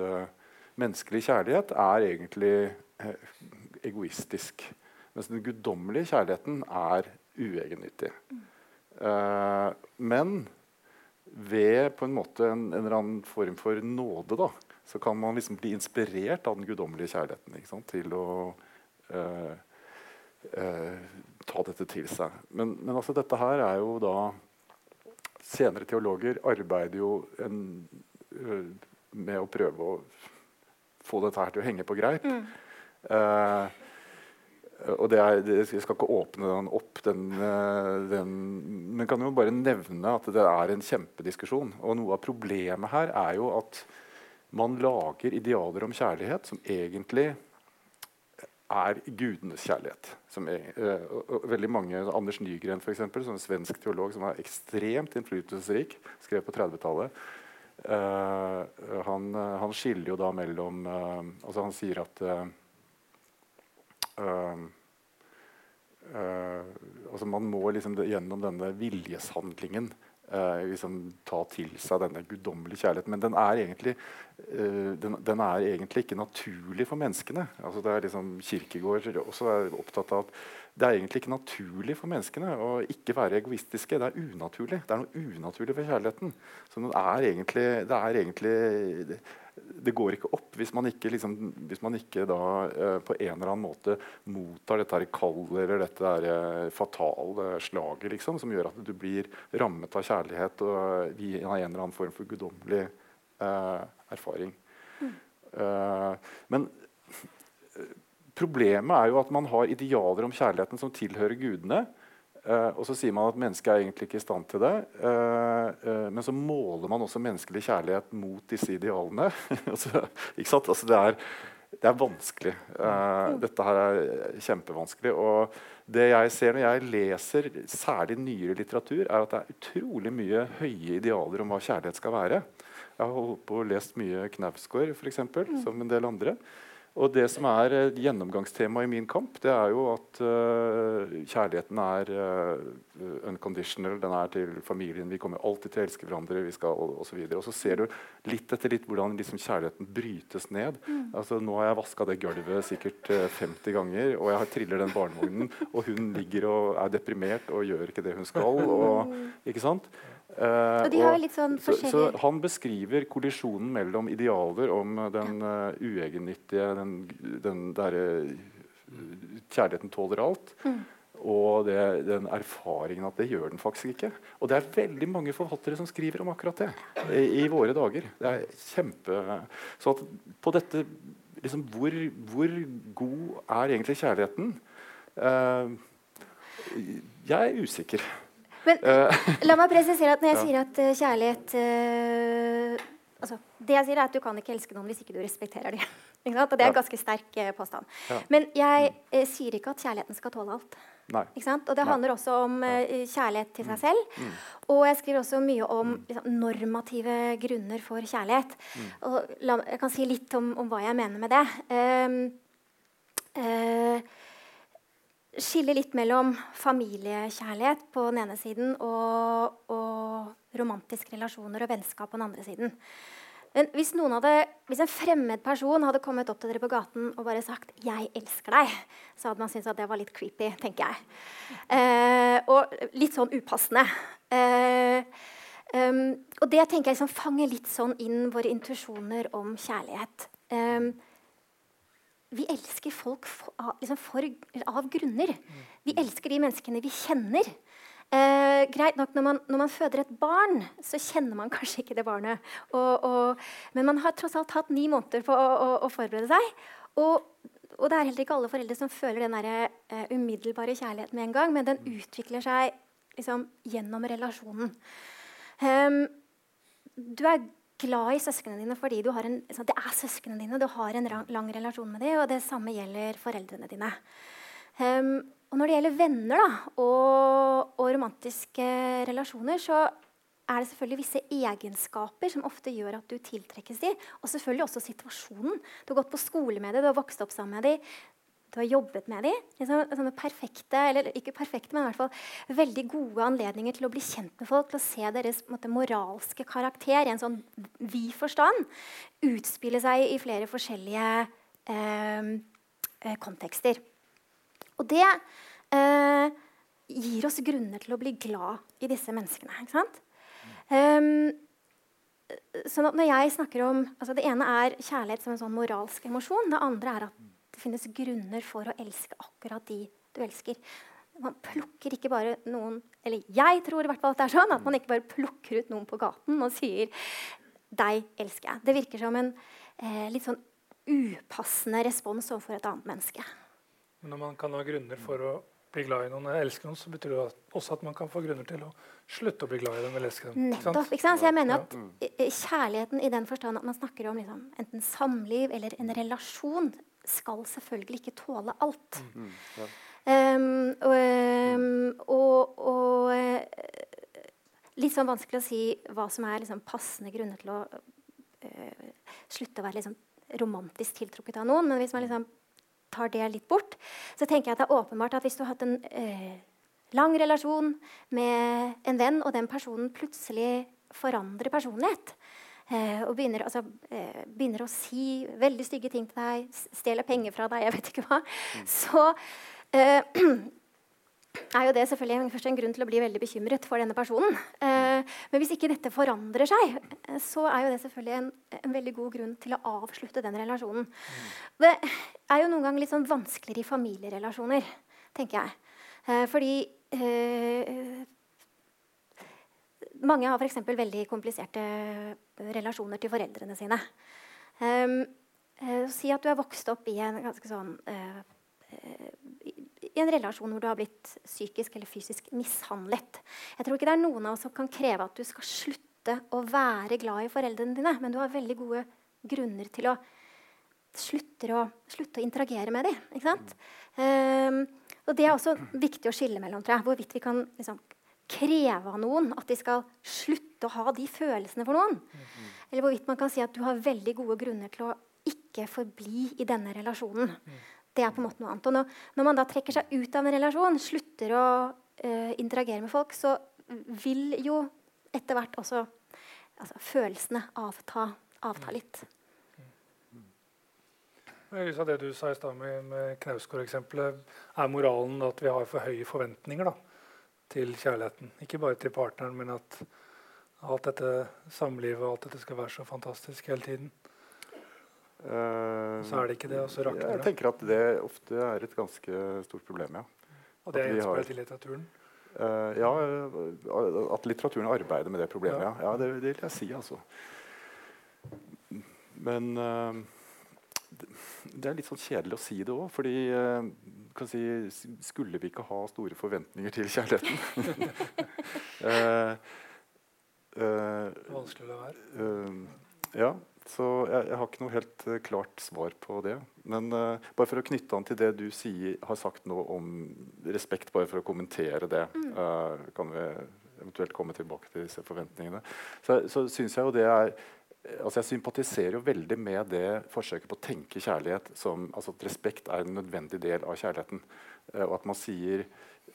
menneskelig kjærlighet er egentlig Eh, egoistisk. Mens den guddommelige kjærligheten er uegennyttig. Uh, men ved på en måte en, en, eller annen form for nåde da, så kan man liksom bli inspirert av den guddommelige kjærligheten til å uh, uh, ta dette til seg. Men, men, altså dette her er jo da Senere teologer arbeider jo en, med å prøve å få dette her til å henge på greip. Mm. Eh, og det er, Jeg skal ikke åpne den opp, den, eh, den, men kan jo bare nevne at det er en kjempediskusjon. Og noe av problemet her er jo at man lager idealer om kjærlighet som egentlig er gudenes kjærlighet. Er, uh, og veldig mange, Anders Nygren, for eksempel, som en svensk teolog som er ekstremt innflytelsesrik, skrev på 30-tallet. Uh, han, han, skiller jo da mellom uh, altså Han sier at altså Man må liksom gjennom denne viljeshandlingen eh, liksom ta til seg denne guddommelige kjærligheten. Men den er, egentlig, eh, den, den er egentlig ikke naturlig for menneskene. Altså det er liksom Kirkegård også er opptatt av at det er egentlig ikke naturlig for menneskene å ikke være egoistiske. Det er unaturlig. Det er noe unaturlig ved kjærligheten. Så er egentlig, det er egentlig det går ikke opp hvis man ikke, liksom, hvis man ikke da, eh, på en eller annen måte mottar dette kallet eller dette her, eh, fatale slaget liksom, som gjør at du blir rammet av kjærlighet og via en eller annen form for guddommelig eh, erfaring. Mm. Eh, men eh, problemet er jo at man har idealer om kjærligheten som tilhører gudene. Uh, og så sier man at mennesket er egentlig ikke i stand til det. Uh, uh, men så måler man også menneskelig kjærlighet mot disse idealene. <laughs> altså, altså, det, er, det, er, vanskelig. dette her er kjempevanskelig. Og det jeg ser når jeg leser særlig nyere litteratur, er at det er utrolig mye høye idealer om hva kjærlighet skal være. Jeg har holdt på og lest mye Knausgård, f.eks., mm. som en del andre. Og det som er gjennomgangstemaet gjennomgangstema i min kamp, det er jo at uh, kjærligheten er uh, unconditional. Den er til familien. Vi kommer alltid til å elske hverandre. vi skal, og, og, så videre. og så ser du litt etter litt hvordan liksom, kjærligheten brytes ned. Mm. Altså, nå har jeg vaska det gulvet sikkert 50 ganger, og jeg har triller den barnevognen, og hun ligger og er deprimert og gjør ikke det hun skal. Og, <laughs> ikke sant? Uh, og de har og, litt sånn forskjellige... så, så, Han beskriver kollisjonen mellom idealer om den uh, uegennyttige den, den derre uh, Kjærligheten tåler alt. Mm. Og det, den erfaringen at det gjør den faktisk ikke. Og det er veldig mange forfattere som skriver om akkurat det i, i våre dager. Det er kjempe... Så at på dette liksom, hvor, hvor, god er egentlig kjærligheten? jeg er usikker. Men eh. la meg presisere at når jeg sier at uh, kjærlighet uh, altså, Det jeg sier, er at du kan ikke elske noen hvis ikke du respekterer dem. <laughs> og det er en ganske sterk uh, påstand. Ja. Men jeg sier ikke at kjærligheten skal tåle alt. Og det handler også om kjærlighet til seg mm. selv. Mm. Og jeg skriver også mye om mm. liksom, normative grunner for kjærlighet. Mm. Og la, jeg kan si litt om, om, hva jeg mener med det. Um, skille litt mellom familiekjærlighet på den ene siden og, og romantiske relasjoner og vennskap på den andre siden. Men hvis, hadde, hvis, en fremmed person hadde kommet opp til dere på gaten og bare sagt 'Jeg elsker deg', så hadde man syntes at det var litt creepy, tenker jeg. Eh, og litt sånn upassende. Eh, um, og det tenker jeg liksom fanger litt sånn inn våre intuisjoner om kjærlighet. Um, vi elsker folk for, liksom for, av grunner. Vi elsker de menneskene vi kjenner. Eh, greit nok, når man, når man, føder et barn, så kjenner man kanskje ikke det barnet. Og, og, men man har tross alt hatt ni måneder på å, å, å forberede seg. Og, og, det er heller ikke alle foreldre som føler den der, uh, umiddelbare kjærligheten med en gang, men den utvikler seg liksom, gjennom relasjonen. Um, du er glad i søsknene dine fordi du har en, det er søsknene dine. Du har en lang relasjon med dem, og det samme gjelder foreldrene dine. Um, og når det gjelder venner da, og, og, romantiske relasjoner, så er det selvfølgelig visse egenskaper som ofte gjør at du tiltrekkes dem. Og selvfølgelig også situasjonen. Du har gått på skole med dem, du har vokst opp sammen med dem du har jobbet med dem. Liksom, sånne perfekte, eller ikke perfekte, men i hvert fall veldig gode anledninger til å bli kjent med folk, til å se deres måte, moralske karakter i en sånn vid forstand utspille seg i flere forskjellige eh, eh, kontekster. Og det eh, gir oss grunner til å bli glad i disse menneskene. ikke sant? Um, sånn at når jeg snakker om, altså Det ene er kjærlighet som en sånn moralsk emosjon. Det andre er at det finnes grunner for å elske akkurat de du elsker. Man plukker ikke bare noen Eller jeg tror i hvert fall at det er sånn, at man ikke bare plukker ut noen på gaten og sier Deg elsker jeg. Det virker som en eh, litt sånn upassende respons overfor et annet menneske. Men når man kan ha grunner for å bli glad i noen eller elske noen, så betyr det også at man kan få grunner til å slutte å bli glad i dem eller elske dem. Nettopp. ikke sant? Så jeg mener at Kjærligheten i den forstand at man snakker om liksom, enten samliv eller en relasjon, skal selvfølgelig ikke tåle alt. Mm, mm ja. um, og, um, og, og uh, litt sånn vanskelig å si hva som er liksom, passende grunner til å uh, slutte å være liksom, romantisk tiltrukket av noen. Men hvis man liksom tar det litt bort, så tenker jeg at det er åpenbart at hvis du har hatt en uh, lang relasjon med en venn, og den personen plutselig forandrer personlighet, Eh, og begynner, altså, eh, begynner, å si veldig stygge ting til deg, stjeler penger fra deg, jeg vet ikke hva, mm. så eh, er jo det selvfølgelig først en grunn til å bli veldig bekymret for denne personen. Eh, men hvis ikke dette forandrer seg, eh, så er jo det selvfølgelig en, en, veldig god grunn til å avslutte den relasjonen. Mm. Det er jo noen ganger litt sånn vanskeligere i familierelasjoner, tenker jeg. Eh, fordi mange har f.eks. veldig kompliserte relasjoner til foreldrene sine. Um, uh, si at du er vokst opp i en sånn uh, i en relasjon hvor du har blitt psykisk eller fysisk mishandlet. Jeg tror ikke det er noen av oss som kan kreve at du skal slutte å være glad i foreldrene dine, men du har veldig gode grunner til å slutte å, slutte å interagere med dem. Ikke sant? Um, og Det er også viktig å skille mellom tror jeg, hvorvidt vi kan liksom, kreve av noen at de skal slutte å ha de følelsene for noen. Mm -hmm. Eller hvorvidt man kan si at du har veldig gode grunner til å ikke forbli i denne relasjonen. Mm. Det er på en måte noe annet. Og når, når, man da trekker seg ut av en relasjon, slutter å uh, interagere med folk, så vil jo etter hvert også altså, følelsene avta, avta litt. I lys av det du sa i stad med, med Knausgård-eksempelet, er moralen at vi har for høye forventninger? da? Til kjærligheten. Ikke bare til partneren, men at alt dette samlivet og alt dette skal være så fantastisk hele tiden. Uh, så er det ikke det, og så rakner det. Jeg tenker at det ofte er et ganske stort problem, ja. Og det er gjenspeilet i litteraturen? Uh, ja, at litteraturen arbeider med det problemet, ja. ja. ja det, det, vil jeg si, altså. Men uh, det er litt sånn kjedelig å si det òg, fordi si, Skulle vi ikke ha store forventninger til kjærligheten? uh, <laughs> uh, Vanskelig å være. Uh, ja. Så jeg, jeg, har ikke noe helt klart svar på det. Men bare for å knytte an til det du sier, har sagt nå om respekt, bare for å kommentere det, mm. kan vi eventuelt komme tilbake til disse forventningene. Så, så syns jeg jo det er altså Jeg sympatiserer jo veldig med det forsøket på å tenke kjærlighet som altså at respekt er en nødvendig del av kjærligheten. Eh, og at man sier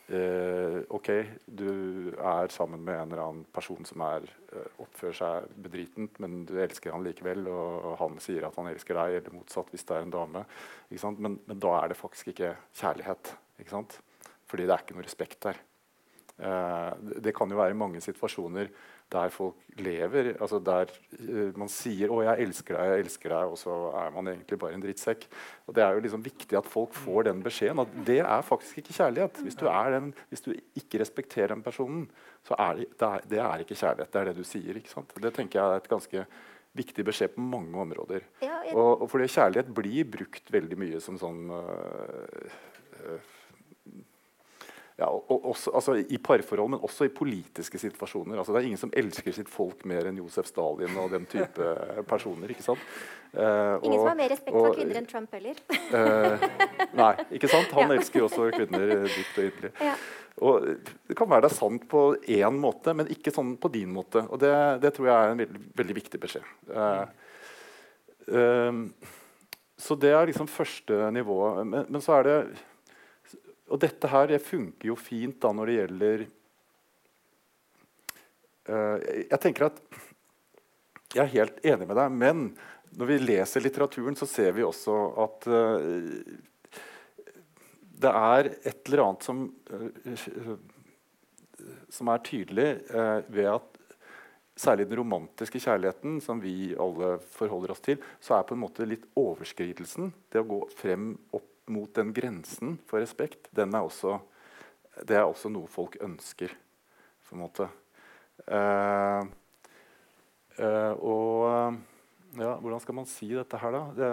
eh, OK, du er sammen med en eller annen person som er, eh, oppfører seg bedritent, men du elsker han likevel, og han sier at han elsker deg, eller motsatt hvis det er en dame. Men, men, da er det faktisk ikke kjærlighet. Ikke sant? Fordi det er ikke noe respekt der. Eh, det, det kan jo være i mange situasjoner der folk lever. altså Der uh, man sier 'Å, jeg elsker deg, jeg elsker deg', og så er man egentlig bare en drittsekk. Og Det er jo liksom viktig at folk får den beskjeden. At det er faktisk ikke kjærlighet. Hvis du, den, hvis du ikke respekterer den personen, så er det, det, er, det er ikke kjærlighet. Det er det du sier. ikke sant? Det tenker jeg er et ganske viktig beskjed på mange områder. Ja, jeg... og, og fordi kjærlighet blir brukt veldig mye som sånn uh, uh, ja, også, altså I parforhold, men også i politiske situasjoner. Altså, det er ingen som elsker sitt folk mer enn Josef Stalin og den type <laughs> personer. ikke sant? Uh, ingen og, som har mer respekt for kvinner enn Trump heller. uh, nei, ikke sant? Han <laughs> ja. elsker jo også kvinner dypt og inderlig. Ja. Og Det kan være det er sant på én måte, men ikke sånn på din måte. Og Det, det tror jeg er en veldig, veldig viktig beskjed. Uh, så det er liksom første nivå. Men, men så er det og dette her det funker jo fint da når det gjelder uh, Jeg tenker at jeg er helt enig med deg, men når vi leser litteraturen, så ser vi også at uh, det er et eller annet som, uh, som er tydelig ved at særlig den romantiske kjærligheten, som vi alle forholder oss til, så er på en måte litt overskridelsen, det å gå frem opp mot den grensen for respekt, er også, det er også noe folk ønsker. på en måte. Uh, Uh, og ja, hvordan skal man si dette her, da? Det,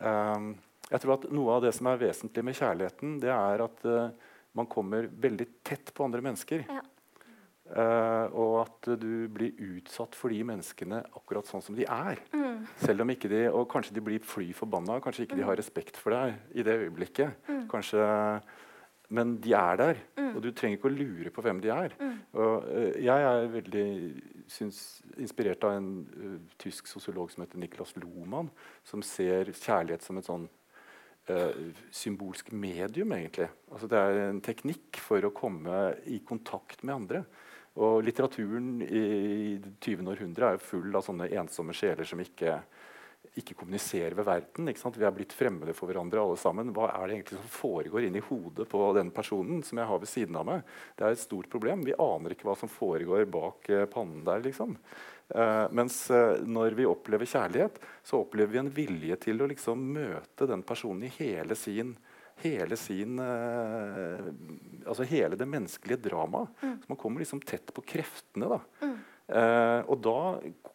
uh, jeg tror at Noe av det som er vesentlig med kjærligheten, det er at uh, man kommer veldig tett på andre mennesker. Ja. Og at du blir utsatt for de menneskene akkurat sånn som de er. Mm. Selv om ikke de, Og kanskje de blir fly forbanna, kanskje ikke mm. de har respekt for deg i det øyeblikket. Mm. Kanskje men de er der, mm. og du trenger ikke å lure på hvem de er. Mm. Og, uh, jeg er veldig syns, inspirert av en uh, tysk sosiolog som heter Niklas Lohmann, som ser kjærlighet som et sånn uh, symbolsk medium, egentlig. Altså, det er en teknikk for å komme i kontakt med andre. Og litteraturen i, det 20. århundre er full av sånne ensomme sjeler som ikke ikke kommuniserer ved verden. Vi er blitt fremmede for hverandre alle sammen. Hva er det egentlig som foregår inni hodet på den personen som jeg har ved siden av meg? Det er et stort problem. Vi aner ikke hva som foregår bak uh, pannen der. liksom. Uh, mens uh, når vi opplever kjærlighet, så opplever vi en vilje til å liksom møte den personen i hele sin hele sin altså hele det menneskelige dramaet. Mm. Så man kommer liksom tett på kreftene. da. Mm. Uh, og da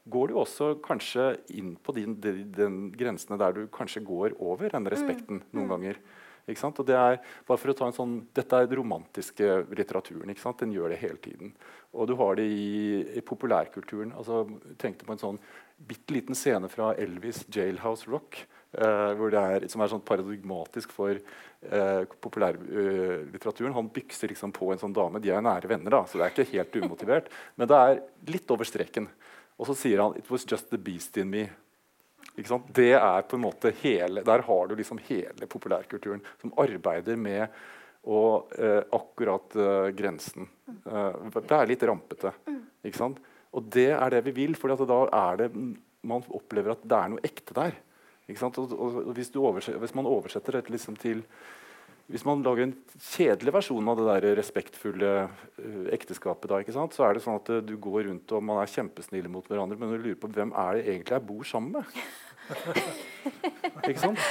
går du også kanskje inn på din, den, den grensene der du kanskje går over den respekten mm. noen mm. ganger. Og det er, bare for å ta en sånn, Dette er den romantiske litteraturen. Ikke sant? Den gjør det hele tiden. Og du har det i, i populærkulturen. altså tenkte på en sånn bitte liten scene fra Elvis' 'Jailhouse Rock'. Uh, er, som er sånn paradigmatisk for uh, populærlitteraturen. Han bykser liksom på en sånn dame. De er nære venner, da, så det er ikke helt umotivert. Men det er litt over streken. Og så sier han 'It was just the beast in me'. Det er på en måte hele, Der har du liksom hele populærkulturen som arbeider med å eh, akkurat eh, grensen. Uh, det er litt rampete. ikke sant? Og det er det vi vil, for da er det man opplever at det er noe ekte der. Og, og, hvis, hvis, man oversetter dette liksom til Hvis man lager en kjedelig versjon av det der respektfulle uh, ekteskapet, da, så er det sånn at uh, du går rundt og man er kjempesnille mot hverandre, men du lurer på hvem er det egentlig jeg bor sammen med. <laughs> ikke sant?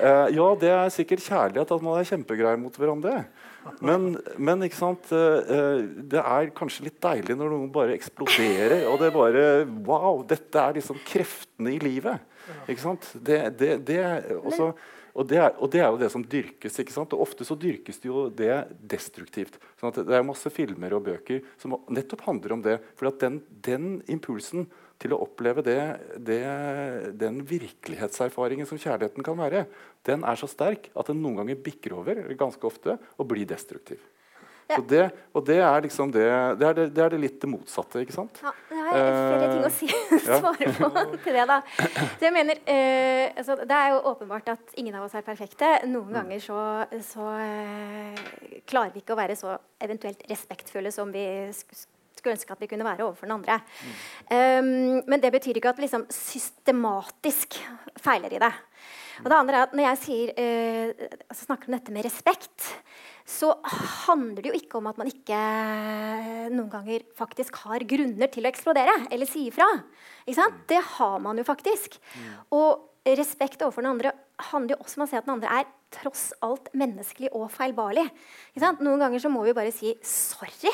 Uh, ja, det er sikkert kjærlighet at man er kjempegreie mot hverandre. Men, men ikke sant? Det er kanskje litt deilig når noen bare eksploderer. Og det er bare Wow! Dette er liksom kreftene i livet. Ikke sant? Det, det, det, også, og, det er, og, det er, jo det som dyrkes. ikke sant? Og Ofte så dyrkes det jo det destruktivt. Sånn det er masse filmer og bøker som nettopp handler om det. For at den, den impulsen til å oppleve det, den virkelighetserfaringen som kjærligheten kan være, den er så sterk at den noen ganger bikker over ganske ofte og blir destruktiv. Ja. Det, og det er liksom det, det, er det, det er det litt det motsatte, ikke sant? Ja, det har flere ting å si, <laughs> svare på <laughs> til det. da. Så jeg mener, uh, altså, Det er jo åpenbart at ingen av oss er perfekte. Noen mm. ganger så, så uh, klarer vi ikke å være så eventuelt respektfulle som vi skulle ønske at vi kunne være overfor den andre. Mm. Um, men det betyr ikke at vi liksom systematisk feiler i det. Og det andre er at Når jeg sier, uh, altså snakker om dette med respekt, så handler det jo ikke om at man ikke eh, noen ganger faktisk har grunner til å eksplodere eller si ifra. Det har man jo faktisk. Mm. Og respekt overfor den andre handler jo også om å si at den andre er tross alt menneskelig og feilbarlig. Noen ganger så må vi bare si 'sorry,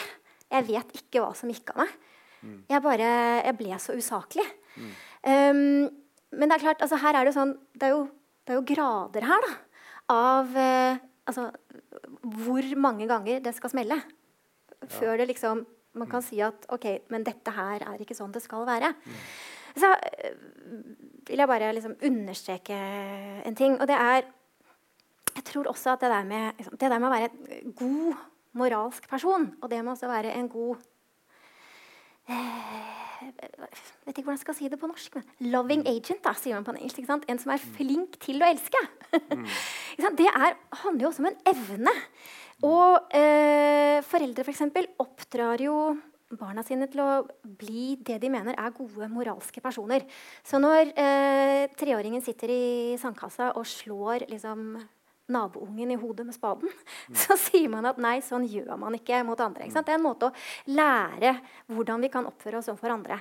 jeg vet ikke hva som gikk av meg'. Mm. Jeg, bare, jeg ble så usaklig. Mm. Um, men det er klart, altså her er det sånn Det er jo, det er jo grader her, da. Av uh, altså, hvor mange ganger det skal smelle. Før det liksom, man kan si at ok, men dette her er ikke sånn det skal være. Mm. Så uh, vil jeg bare liksom understreke en ting. Og det er Jeg tror også at det der med, liksom, det der med å være en god moralsk person, og det med å være en god eh, vet ikke hvordan jeg skal si det på norsk. Men 'Loving agent' da, sier man på engelsk. En som er mm. flink til å elske. Mm. <laughs> det er, handler jo også om en evne. Og eh, foreldre for eksempel, oppdrar jo barna sine til å bli det de mener er gode moralske personer. Så når eh, treåringen sitter i sandkassa og slår liksom, naboungen i hodet med spaden, mm. så sier man at nei, sånn gjør man ikke mot andre. Ikke det er en måte å lære hvordan vi kan oppføre oss overfor andre.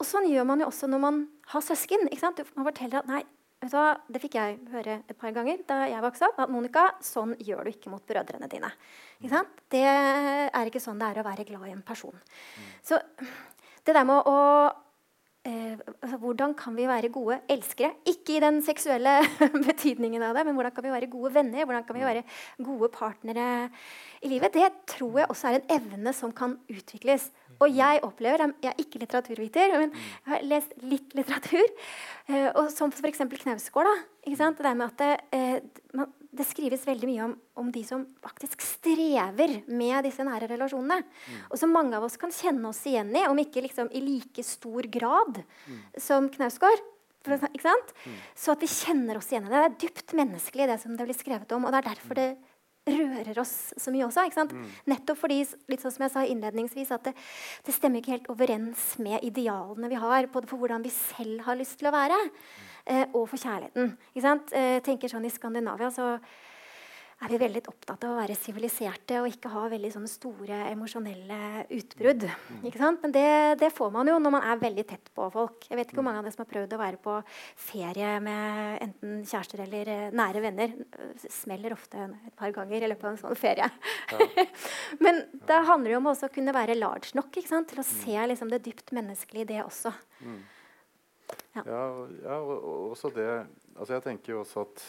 Og sånn gjør man jo også når man har søsken. Man forteller at nei, vet du hva, det fikk jeg høre et par ganger da jeg vokste opp. At Monica, sånn gjør du ikke mot brødrene dine. Ikke det er ikke sånn det er å være glad i en person. Mm. Så det der med å Hvordan kan vi være gode elskere? Ikke i den seksuelle <laughs> betydningen av det, men hvordan kan vi være gode venner? Hvordan kan vi være gode partnere i livet? Det tror jeg også er en evne som kan utvikles. Og jeg opplever, jeg er ikke litteraturviter, men jeg har lest litt litteratur. Eh, og som f.eks. Knausgård. Det der med at det, eh, man, det skrives veldig mye om, om, de som faktisk strever med disse nære relasjonene. Mm. Og som mange av oss kan kjenne oss igjen i, om ikke liksom i like stor grad mm. som Knausgård. For, mm. Så at vi kjenner oss igjen i det. Det er dypt menneskelig, det som det blir skrevet om. Og det er derfor det rører oss så mye også. Mm. Nettopp fordi litt sånn som jeg sa innledningsvis, at det, det, stemmer ikke helt overens med idealene vi har både for hvordan vi selv har lyst til å være, mm. Eh, og for kjærligheten. Ikke sant? Eh, tenker sånn I Skandinavia så er vi veldig opptatt av å være siviliserte og ikke ha veldig store emosjonelle utbrudd. Mm. Men det, det, får man jo når man er veldig tett på folk. Jeg vet ikke hvor mange av dere som har prøvd å være på ferie med enten kjærester eller eh, nære venner. Det smeller ofte et par ganger i løpet av en sånn ferie. Ja. <laughs> Men det handler jo om å kunne være large nok til å mm. se liksom, det dypt menneskelige i det også. Mm. Ja. Ja, og også det altså Jeg tenker jo også at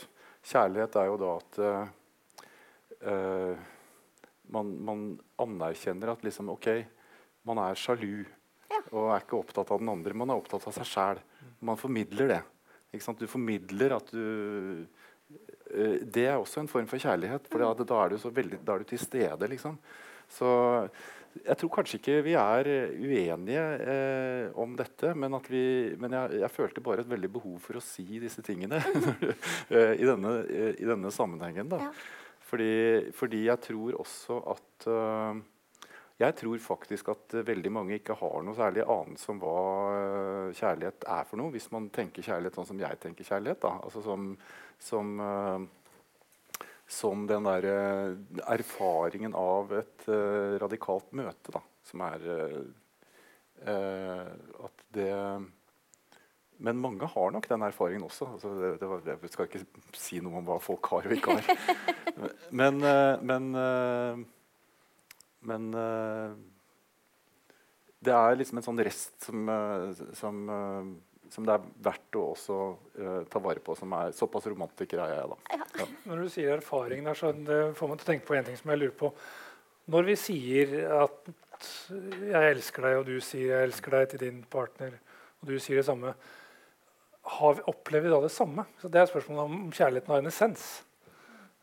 kjærlighet er jo da at uh, man, man, anerkjenner at liksom, ok, man er sjalu ja. og er ikke opptatt av den andre. Man er opptatt av seg sjæl. Man formidler det. Du formidler at du uh, Det er også en form for kjærlighet. For da, da, er, du veldig, da er du til stede. Liksom. Så jeg tror kanskje ikke vi er uenige eh, om dette, men, vi, men jeg, jeg, følte bare et veldig behov for å si disse tingene <laughs> i, denne, i, denne, sammenhengen. Da. Ja. Fordi, fordi, jeg tror også at uh, Jeg tror faktisk at uh, veldig mange ikke har noe særlig anelse om hva uh, kjærlighet er for noe, hvis man tenker kjærlighet sånn som jeg tenker kjærlighet. Da. Altså som, som, som den der erfaringen av et radikalt møte, da, som er At det men mange har nok den erfaringen også. Altså, det, det var, jeg skal ikke si noe om hva folk har og ikke har. <laughs> men, uh, men, eh, men eh, det er liksom en sånn rest som, som, som det er verdt å også uh, ta vare på. som er Såpass romantiker er jeg, da. Ja. Når du sier erfaring der, så det får man til å tenke på en ting som jeg lurer på. Når vi sier at 'jeg elsker deg', og du sier 'jeg elsker deg' til din partner, og du sier det samme har vi, opplever vi da det samme? Så Det er spørsmålet om kjærligheten har en essens.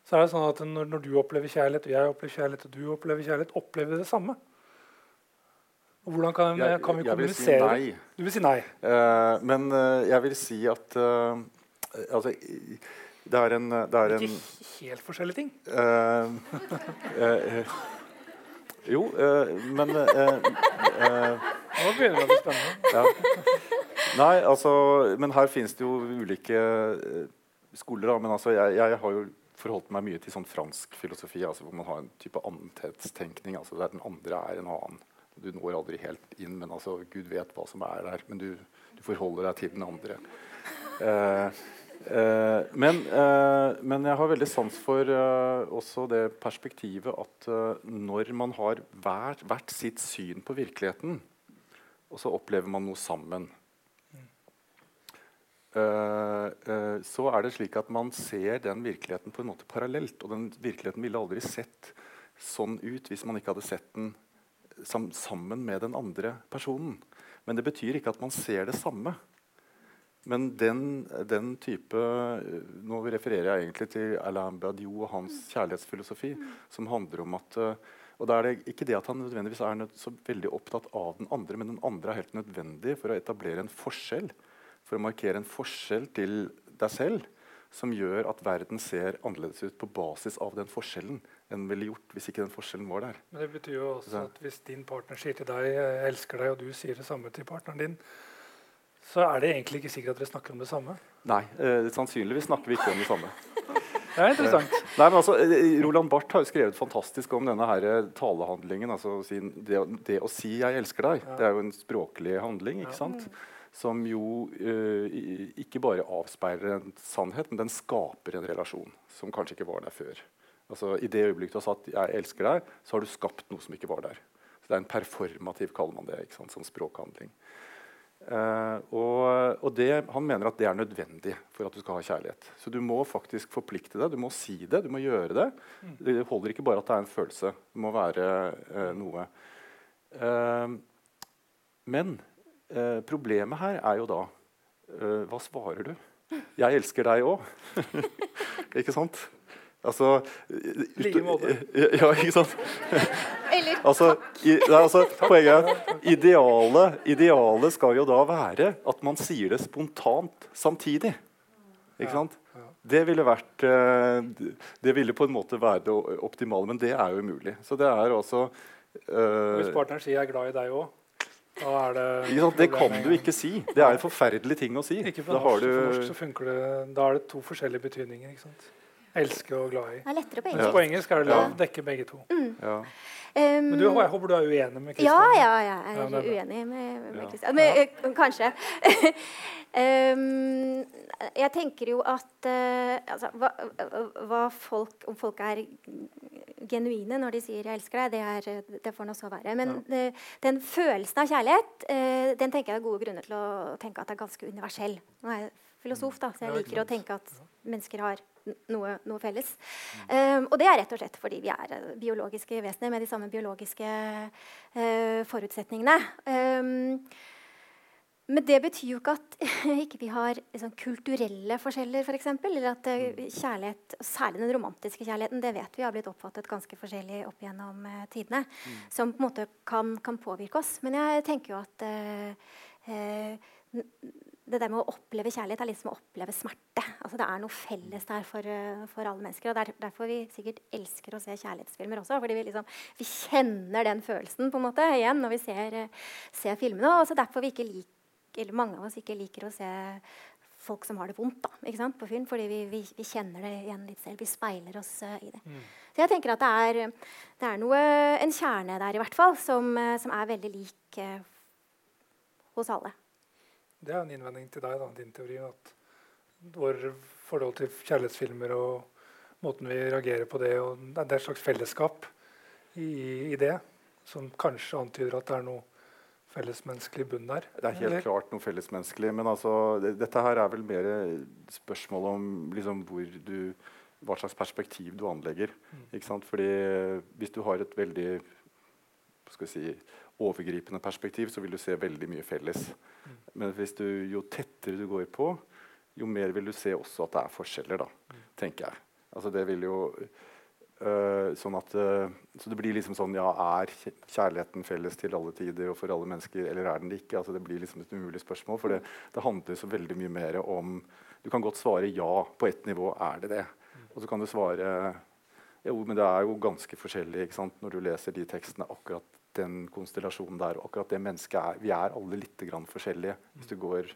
Så er det sånn at når, når, du opplever kjærlighet, og jeg opplever kjærlighet, og du opplever kjærlighet, opplever vi det samme? Hvordan kan, jeg, kan vi kommunisere? Si. Du vil si nei. Uh, men uh, jeg vil si at uh, altså, det er en, det er en Ikke helt forskjellige ting? jo, men Nå begynner det å bli spennende. Ja. Nei, altså, men her finnes det jo ulike skoler. Da. Men altså, jeg, jeg, har jo forholdt meg mye til sånn fransk filosofi, altså, hvor man har en type annethetstenkning. Altså, der den andre er en annen. Du når aldri helt inn, men altså, Gud vet hva som er der. Men du, du forholder deg til den andre. Eh, Eh, men, eh, men, jeg har veldig sans for eh, også det perspektivet at når man har hvert, hvert sitt syn på virkeligheten, og så opplever man noe sammen, Uh, uh, så er det slik at man ser den virkeligheten på en måte parallelt. Og den virkeligheten ville aldri sett sånn ut hvis man ikke hadde sett den sammen med den andre personen. Men det betyr ikke at man ser det samme. Men den, den type Nå refererer jeg egentlig til Alain Badiou og hans kjærlighetsfilosofi, som handler om at uh, og da er det ikke det at han nødvendigvis er så veldig opptatt av den andre, men den andre er helt nødvendig for å etablere en forskjell for å markere en forskjell til deg selv som gjør at verden ser annerledes ut på basis av den forskjellen enn ville gjort hvis ikke den forskjellen var der. Men Det betyr jo også at hvis din partner sier til deg 'jeg elsker deg', og du sier det samme til partneren din, så er det egentlig ikke sikkert at dere snakker om det samme? Nei, eh, sannsynligvis snakker vi ikke om det samme. <laughs> Det er interessant. Eh, nei, men altså, eh, Roland Barth har jo skrevet fantastisk om denne her eh, talehandlingen. altså det, å si 'jeg elsker deg'. Ja. Det er jo en språklig handling. ikke sant? Som jo uh, ikke bare avspeiler en sannhet, men den skaper en relasjon som kanskje ikke var der før. Altså, I det øyeblikket du har sagt 'jeg elsker deg', så har du skapt noe som ikke var der. Så det er en performativ, kaller man det, som språkhandling. Uh, og, og det, Han mener at det er nødvendig for at du skal ha kjærlighet. Så du må faktisk forplikte deg, du må si det, du må gjøre det. Det holder ikke bare at det er en følelse. Det må være uh, noe. Uh, men problemet her er jo da Hva svarer du? Jeg elsker deg òg. <laughs> ikke sant? Altså like måte. <laughs> Ja, ikke sant? <laughs> Eller altså, i, altså, Poenget er idealet, idealet skal jo da være at man sier det spontant samtidig. Ikke sant? Det ville vært eh, Det ville på en måte være det optimale, men det er jo umulig. Så det er altså uh, Hvis partneren sier 'jeg er glad i deg' òg, da er det ja, Det kan du ikke si. Det er en forferdelig ting å si. Ikke på norsk, du... norsk så funker det Da er det to forskjellige betydninger. ikke sant? Elske og glad i. Det er lettere på engelsk. På engelsk er det lav, dekker dekke begge to. Mm. Ja. Um, men du, jeg håper du er uenig med Kristian? Ja, ja, ja, jeg er ja, uenig med, med Kristian. Men uh, kanskje. <laughs> um, jeg tenker jo at uh, altså, hva, hva folk, Om folk er genuine når de sier 'jeg elsker deg', det, er, det får nå så være. Men ja. uh, den følelsen av kjærlighet den tenker jeg er gode grunner til å tenke at det er ganske universell. Nå er jeg filosof, da, så jeg liker å tenke at mennesker har noe, noe felles. Um, og det er rett og slett fordi vi er uh, biologiske vesener med de samme biologiske uh, forutsetningene. Um, men det betyr jo ikke at <laughs> ikke vi har liksom, kulturelle forskjeller, f.eks. For eksempel, eller at uh, kjærlighet, særlig den romantiske kjærligheten, det vet vi har blitt oppfattet ganske forskjellig opp gjennom uh, tidene. Mm. Som på en måte kan, kan, påvirke oss. Men jeg tenker jo at uh, det der med å oppleve kjærlighet er litt som å oppleve smerte. Altså Det er noe felles der for, uh, for alle mennesker. og der, Derfor vi sikkert elsker å se kjærlighetsfilmer også. fordi vi, liksom, vi kjenner den følelsen på en måte igjen når vi ser, uh, ser filmene. Og også derfor vi ikke liker, eller mange av oss ikke liker å se folk som har det vondt da, på film. Fordi vi, vi, vi kjenner det igjen litt selv. Vi speiler oss uh, i det. Mm. Så jeg tenker at det er, det er noe, en kjerne der i hvert fall som, som er veldig lik hos alle. Det er en innvending til deg, da, din teori. At vår forhold til kjærlighetsfilmer og måten vi reagerer på det, og det er et slags fellesskap i, i det, som kanskje antyder at det er noe fellesmenneskelig bunn der? Det er helt eller? klart noe fellesmenneskelig. Men altså, det, dette her er vel mer spørsmål om liksom, du, hva slags perspektiv du anlegger. Mm. Fordi hvis du har et veldig skal si, overgripende perspektiv, så vil du se veldig mye felles. Mm. Men du, jo tettere du går på, jo mer vil du se også at det er forskjeller. da, mm. tenker jeg. Altså det vil jo øh, sånn at, øh, Så det blir liksom sånn Ja, er kjærligheten felles til alle tider og for alle mennesker, eller er den det ikke? Altså det blir liksom et umulig spørsmål. For det, det handler så veldig mye mer om Du kan godt svare ja på ett nivå. Er det det? Mm. Og så kan du svare jo, men det er jo ganske forskjellig ikke sant? når du leser de tekstene. akkurat den konstellasjonen der. Og akkurat det mennesket er Vi er alle litt forskjellige hvis du går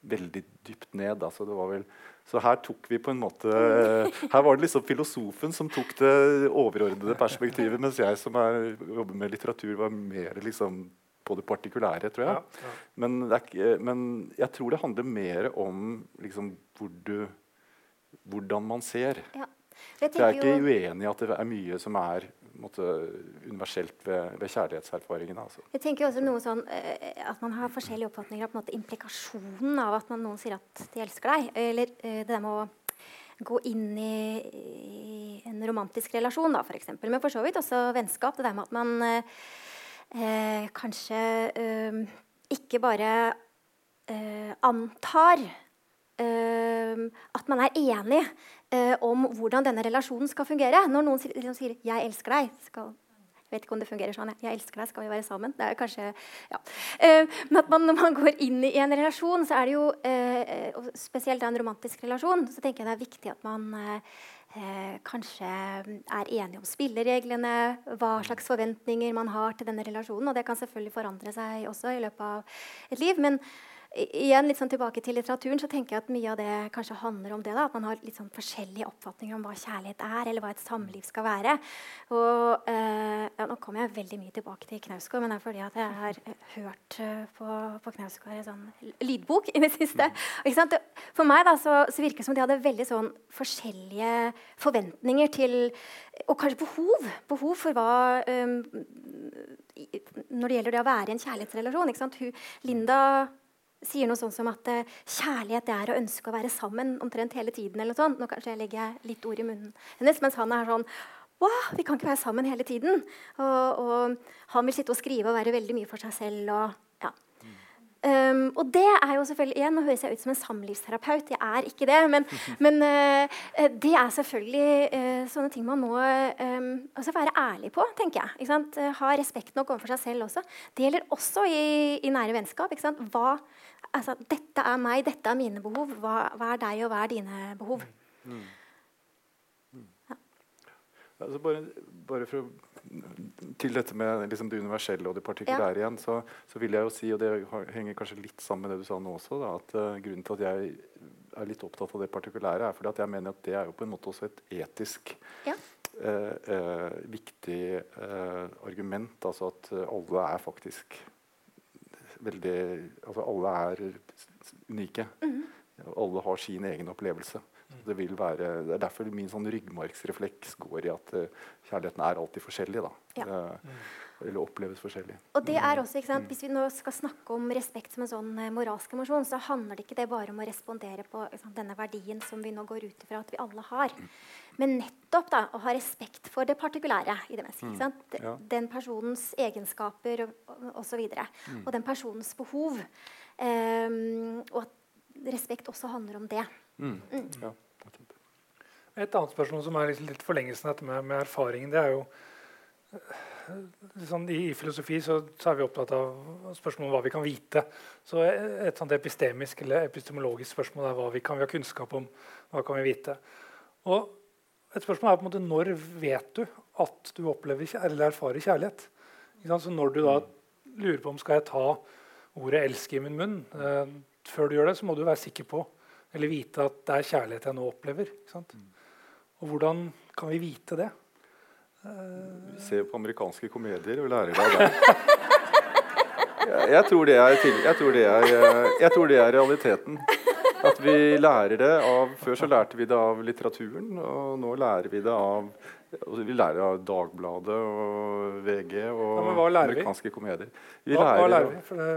veldig dypt ned. Altså vel, så her tok vi på en måte Her var det liksom filosofen som tok det overordnede perspektivet, mens jeg som er, jobber med litteratur, var mer liksom på det partikulære, tror jeg. Ja, ja. Men, er, men, jeg tror det handler mer om liksom, hvor du, hvordan man ser. Ja. Jeg, jeg, er ikke uenig i at det er mye som er måte, universelt ved, ved kjærlighetserfaringen. Altså. Jeg tenker også noe sånn uh, At man har forskjellige oppfatninger av måte, implikasjonen av at man, noen sier at de elsker deg. Eller uh, det der med å gå inn i, en romantisk relasjon, da, f.eks. Men for så vidt også vennskap. Det der med at man eh, kanskje ikke bare antar at man er enig eh, om hvordan denne relasjonen skal fungere. Når noen liksom sier 'jeg elsker deg', skal, jeg vet ikke om det fungerer sånn. 'Jeg elsker deg, skal vi være sammen?' Det er kanskje, ja. eh, men at man, når man går inn i en relasjon, så er det jo eh, og spesielt en romantisk relasjon, så tenker jeg det er viktig at man eh, kanskje er enige om spillereglene, hva slags forventninger man har til denne relasjonen. Og det kan selvfølgelig forandre seg også i løpet av et liv. men igjen litt sånn tilbake til litteraturen, så tenker jeg at mye av det kanskje handler om det. da, At man har litt sånn forskjellige oppfatninger om hva kjærlighet er, eller hva et samliv skal være. Og uh, ja, Nå kommer jeg veldig mye tilbake til Knausgård, men det er fordi at jeg har hørt uh, på, på Knausgård en sånn lydbok i det siste. Mm. For meg da, så, så virker det som de hadde veldig sånn forskjellige forventninger til Og kanskje behov. Behov for hva um, Når det gjelder det å være i en kjærlighetsrelasjon. Hun, Linda sier noe sånn som at uh, kjærlighet er å ønske å være sammen omtrent hele tiden. eller noe sånt. Nå kanskje jeg legger litt ord i munnen hennes, mens han er sånn Wow, vi kan ikke være sammen hele tiden. Og, og, han vil sitte og skrive og være veldig mye for seg selv. og ja. Um, og det er jo selvfølgelig igjen, Nå høres jeg ut som en samlivsterapeut. Jeg er ikke det. Men, <laughs> men uh, det er selvfølgelig uh, sånne ting man må um, altså være ærlig på. tenker jeg. Uh, ha respekt nok overfor seg selv også. Det gjelder også i, i nære vennskap. Hva, altså, dette er meg, dette er mine behov. Hva, hva er deg, og hva er dine behov? Mm. Mm. Ja. Altså bare, bare, for å til dette med liksom, det universelle og det partikulære ja. igjen, så, så, vil jeg jo si, og det henger kanskje litt sammen med det du sa nå også, da, at uh, grunnen til at jeg er litt opptatt av det partikulære, er fordi at jeg mener at det er jo på en måte også et etisk ja. uh, uh, viktig argument. Altså at alle er faktisk veldig Altså alle er unike. Mm -hmm. Alle har sin egen opplevelse. Det, vil være, det, er derfor min sånn ryggmargsrefleks går i at uh, kjærligheten er alltid forskjellig. da. Ja. Uh, eller oppleves forskjellig. Og det er også, ikke sant, Hvis vi nå skal snakke om respekt som en sånn uh, moralsk emosjon, så handler det ikke det bare om å respondere på sant, denne verdien som vi nå går ut ifra at vi alle har. Men nettopp da, å ha respekt for det partikulære i det mennesket. Mm. Ja. Den personens egenskaper osv. Og, og, mm. og den personens behov. Um, og at respekt også handler om det. Mm. Mm. Ja, Et annet spørsmål som er litt forlengelsen av dette med, med, erfaringen, det er jo sånn, i, i, filosofi så, så, er vi opptatt av spørsmålet om hva vi kan vite. Så Et sånt epistemisk eller epistemologisk spørsmål er hva vi kan vi ha kunnskap om. hva kan vi vite. Og et spørsmål er på en måte når vet du at du opplever eller erfarer kjærlighet? Så Når du da lurer på om skal jeg ta ordet 'elsk' i min munn, eh, før du gjør det, så må du være sikker på eller vite at det er kjærlighet jeg nå opplever. Og hvordan kan vi vite det? Uh, Se på amerikanske komedier og lærer deg det. Jeg, tror det er, jeg, tror det er, eh, jeg tror det er realiteten. At vi lærer det av Før så lærte vi det av litteraturen, og nå lærer vi det av altså, vi lærer av Dagbladet og VG og ja, amerikanske komedier. Vi hva, lærer, hva lærer vi? For det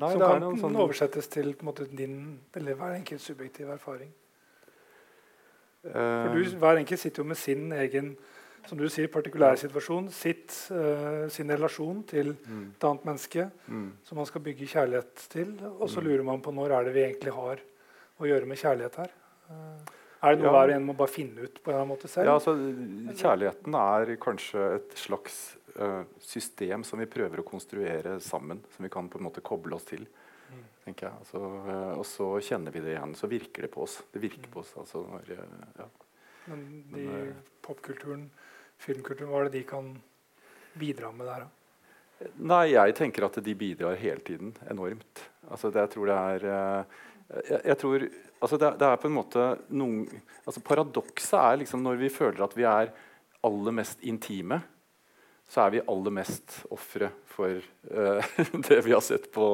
Nei, som kan sånn... oversettes til måte, din eller hver enkelt subjektiv erfaring. For du, Hver enkelt sitter jo med sin egen som du sier, partikulære situasjon, sitt, uh, sin relasjon til mm. et annet menneske mm. som man skal bygge kjærlighet til. Og så mm. lurer man på når er det vi egentlig har å gjøre med kjærlighet her. Uh, er det noe ja. hver og en må bare finne ut på en måte selv? Ja, altså, Kjærligheten er kanskje et slags uh, system som vi prøver å konstruere sammen. Som vi kan på en måte koble oss til. Mm. tenker jeg. Altså, uh, og så kjenner vi det igjen. Så virker det på oss. Det virker mm. på oss. Altså, når, uh, ja. Men de popkulturen, filmkulturen, hva er det de kan bidra med der? Nei, jeg tenker at de bidrar hele tiden enormt. Altså, det, jeg tror det er jeg, jeg tror, altså det, det, er på en måte noen altså Paradokset er liksom når vi føler at vi er aller mest intime så er vi aller mest ofre for uh, <laughs> det vi har sett på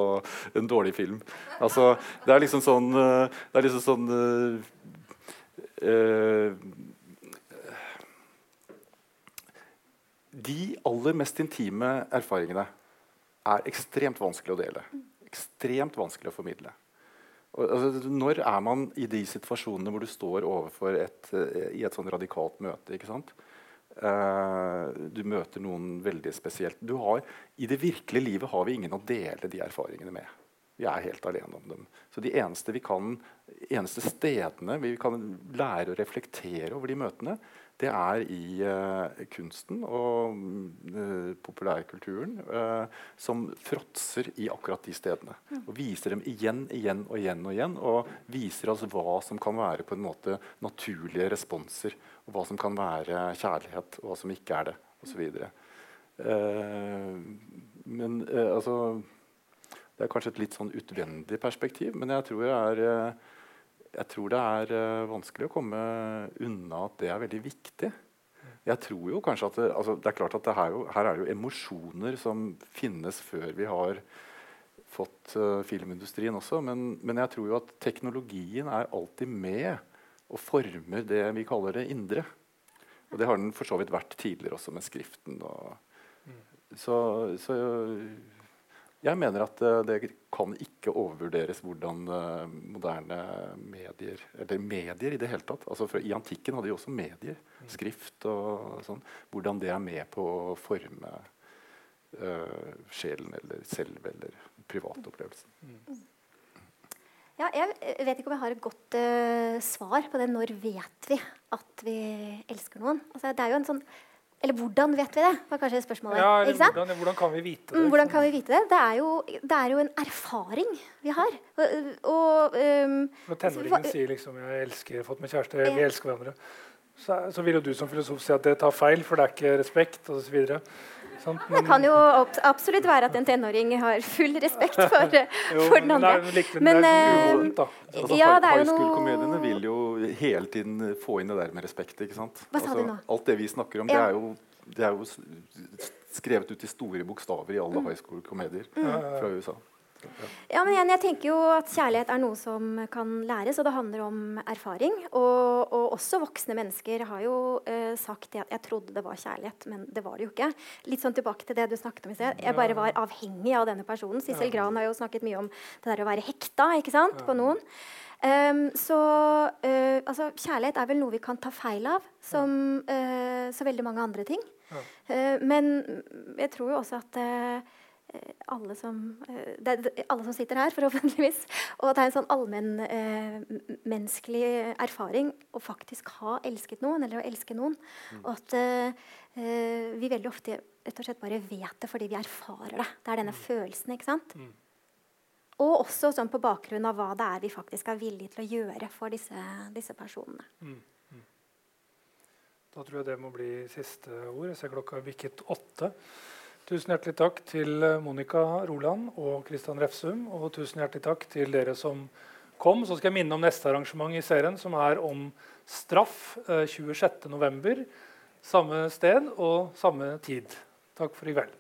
en dårlig film. Altså, det er liksom sånn, uh, det er liksom sånn uh, De aller mest intime erfaringene er ekstremt vanskelig å dele. Ekstremt vanskelig å formidle. Og, altså, når er man i de situasjonene hvor du står overfor et, i et sånn radikalt møte? ikke sant? Uh, du møter noen veldig spesielt. Har, I det virkelige livet har vi ingen å dele de erfaringene med. Vi er helt alene om dem. Så de eneste, kan, eneste stedene vi kan lære å reflektere over de møtene, det er i uh, kunsten og uh, populærkulturen uh, som fråtser i akkurat de stedene. Mm. Og viser dem igjen igjen og igjen og igjen, og viser oss hva som kan være på en måte naturlige responser. Og hva som kan være kjærlighet, og hva som ikke er det, osv. Uh, men altså Det er kanskje et litt sånn utvendig perspektiv, men jeg tror, jeg er, jeg tror det er eh, vanskelig å komme unna at det er veldig viktig. Jeg tror jo kanskje at det, altså det er klart at er jo, Her er det jo emosjoner som finnes før vi har fått uh, filmindustrien også. Men, men, jeg tror jo at teknologien er alltid med og former det vi kaller det indre. Og det har den for så vidt vært tidligere også med skriften. Og, mm. så, så jeg mener at uh, det kan ikke overvurderes hvordan uh, moderne medier Eller medier i det hele tatt. Altså for, I antikken hadde de også medier. Mm. Skrift og sånn. Hvordan det er med på å forme uh, sjelen eller selv eller privatopplevelsen. Mm. Ja, jeg vet ikke om jeg har et godt svar på det. Når vet vi at vi elsker noen? Altså, det er jo en sånn eller hvordan vet vi det? var kanskje spørsmålet. Ja, eller hvordan, hvordan, kan vi vite det? Mm, hvordan kan vi vite Det Det er jo, det er jo en erfaring vi har. Og, og um, Når tenåringen sier liksom 'jeg elsker, fått meg kjæreste, vi elsker hverandre', så, så, vil jo du som filosof si at det tar feil, for det er ikke respekt osv. Sant? Men, det kan jo absolutt være at en tenåring har full respekt for, <laughs> jo, for den andre. Men, det er, men, men uh, altså, ja, det er jo noe vil jo hele tiden få inn det der med respekt. ikke sant? Hva sa altså, du nå? Alt det vi snakker om, ja. det, er jo, det er jo skrevet ut i store bokstaver i alle mm. high school-komedier mm. fra USA. Ja, men igjen, jeg tenker jo at Kjærlighet er noe som kan læres, og det handler om erfaring. Og, og også voksne mennesker har jo uh, sagt at jeg trodde det var kjærlighet, men det var det jo ikke. Litt sånn tilbake til det du snakket om i sted. Jeg bare var avhengig av denne personen. Sissel Gran har jo snakket mye om det der å være hekta ikke sant, på noen. Um, så uh, altså, kjærlighet er vel noe vi kan ta feil av, som uh, så veldig mange andre ting. Men jeg tror jo også at alle som, eh, alle som sitter her, <laughs> forhåpentligvis. Og at det er en sånn allmennmenneskelig eh, erfaring å faktisk ha elsket noen, eller å elske noen. Mm. Og at eh, vi veldig ofte rett og slett bare vet det fordi vi erfarer det. Det er denne mm. følelsen. ikke sant? Mm. Og også sånn på bakgrunn av hva det er vi faktisk er villige til å gjøre for disse, disse personene. Mm. mm. Da tror jeg det må bli siste ord. Jeg ser klokka bikket åtte. Tusen hjertelig takk til eh, Monica Roland og Kristian Refsum. Og tusen hjertelig takk til dere som kom. Så skal jeg minne om neste arrangement i serien, som er om straff. 26.11. Eh, samme sted og samme tid. Takk for i kveld.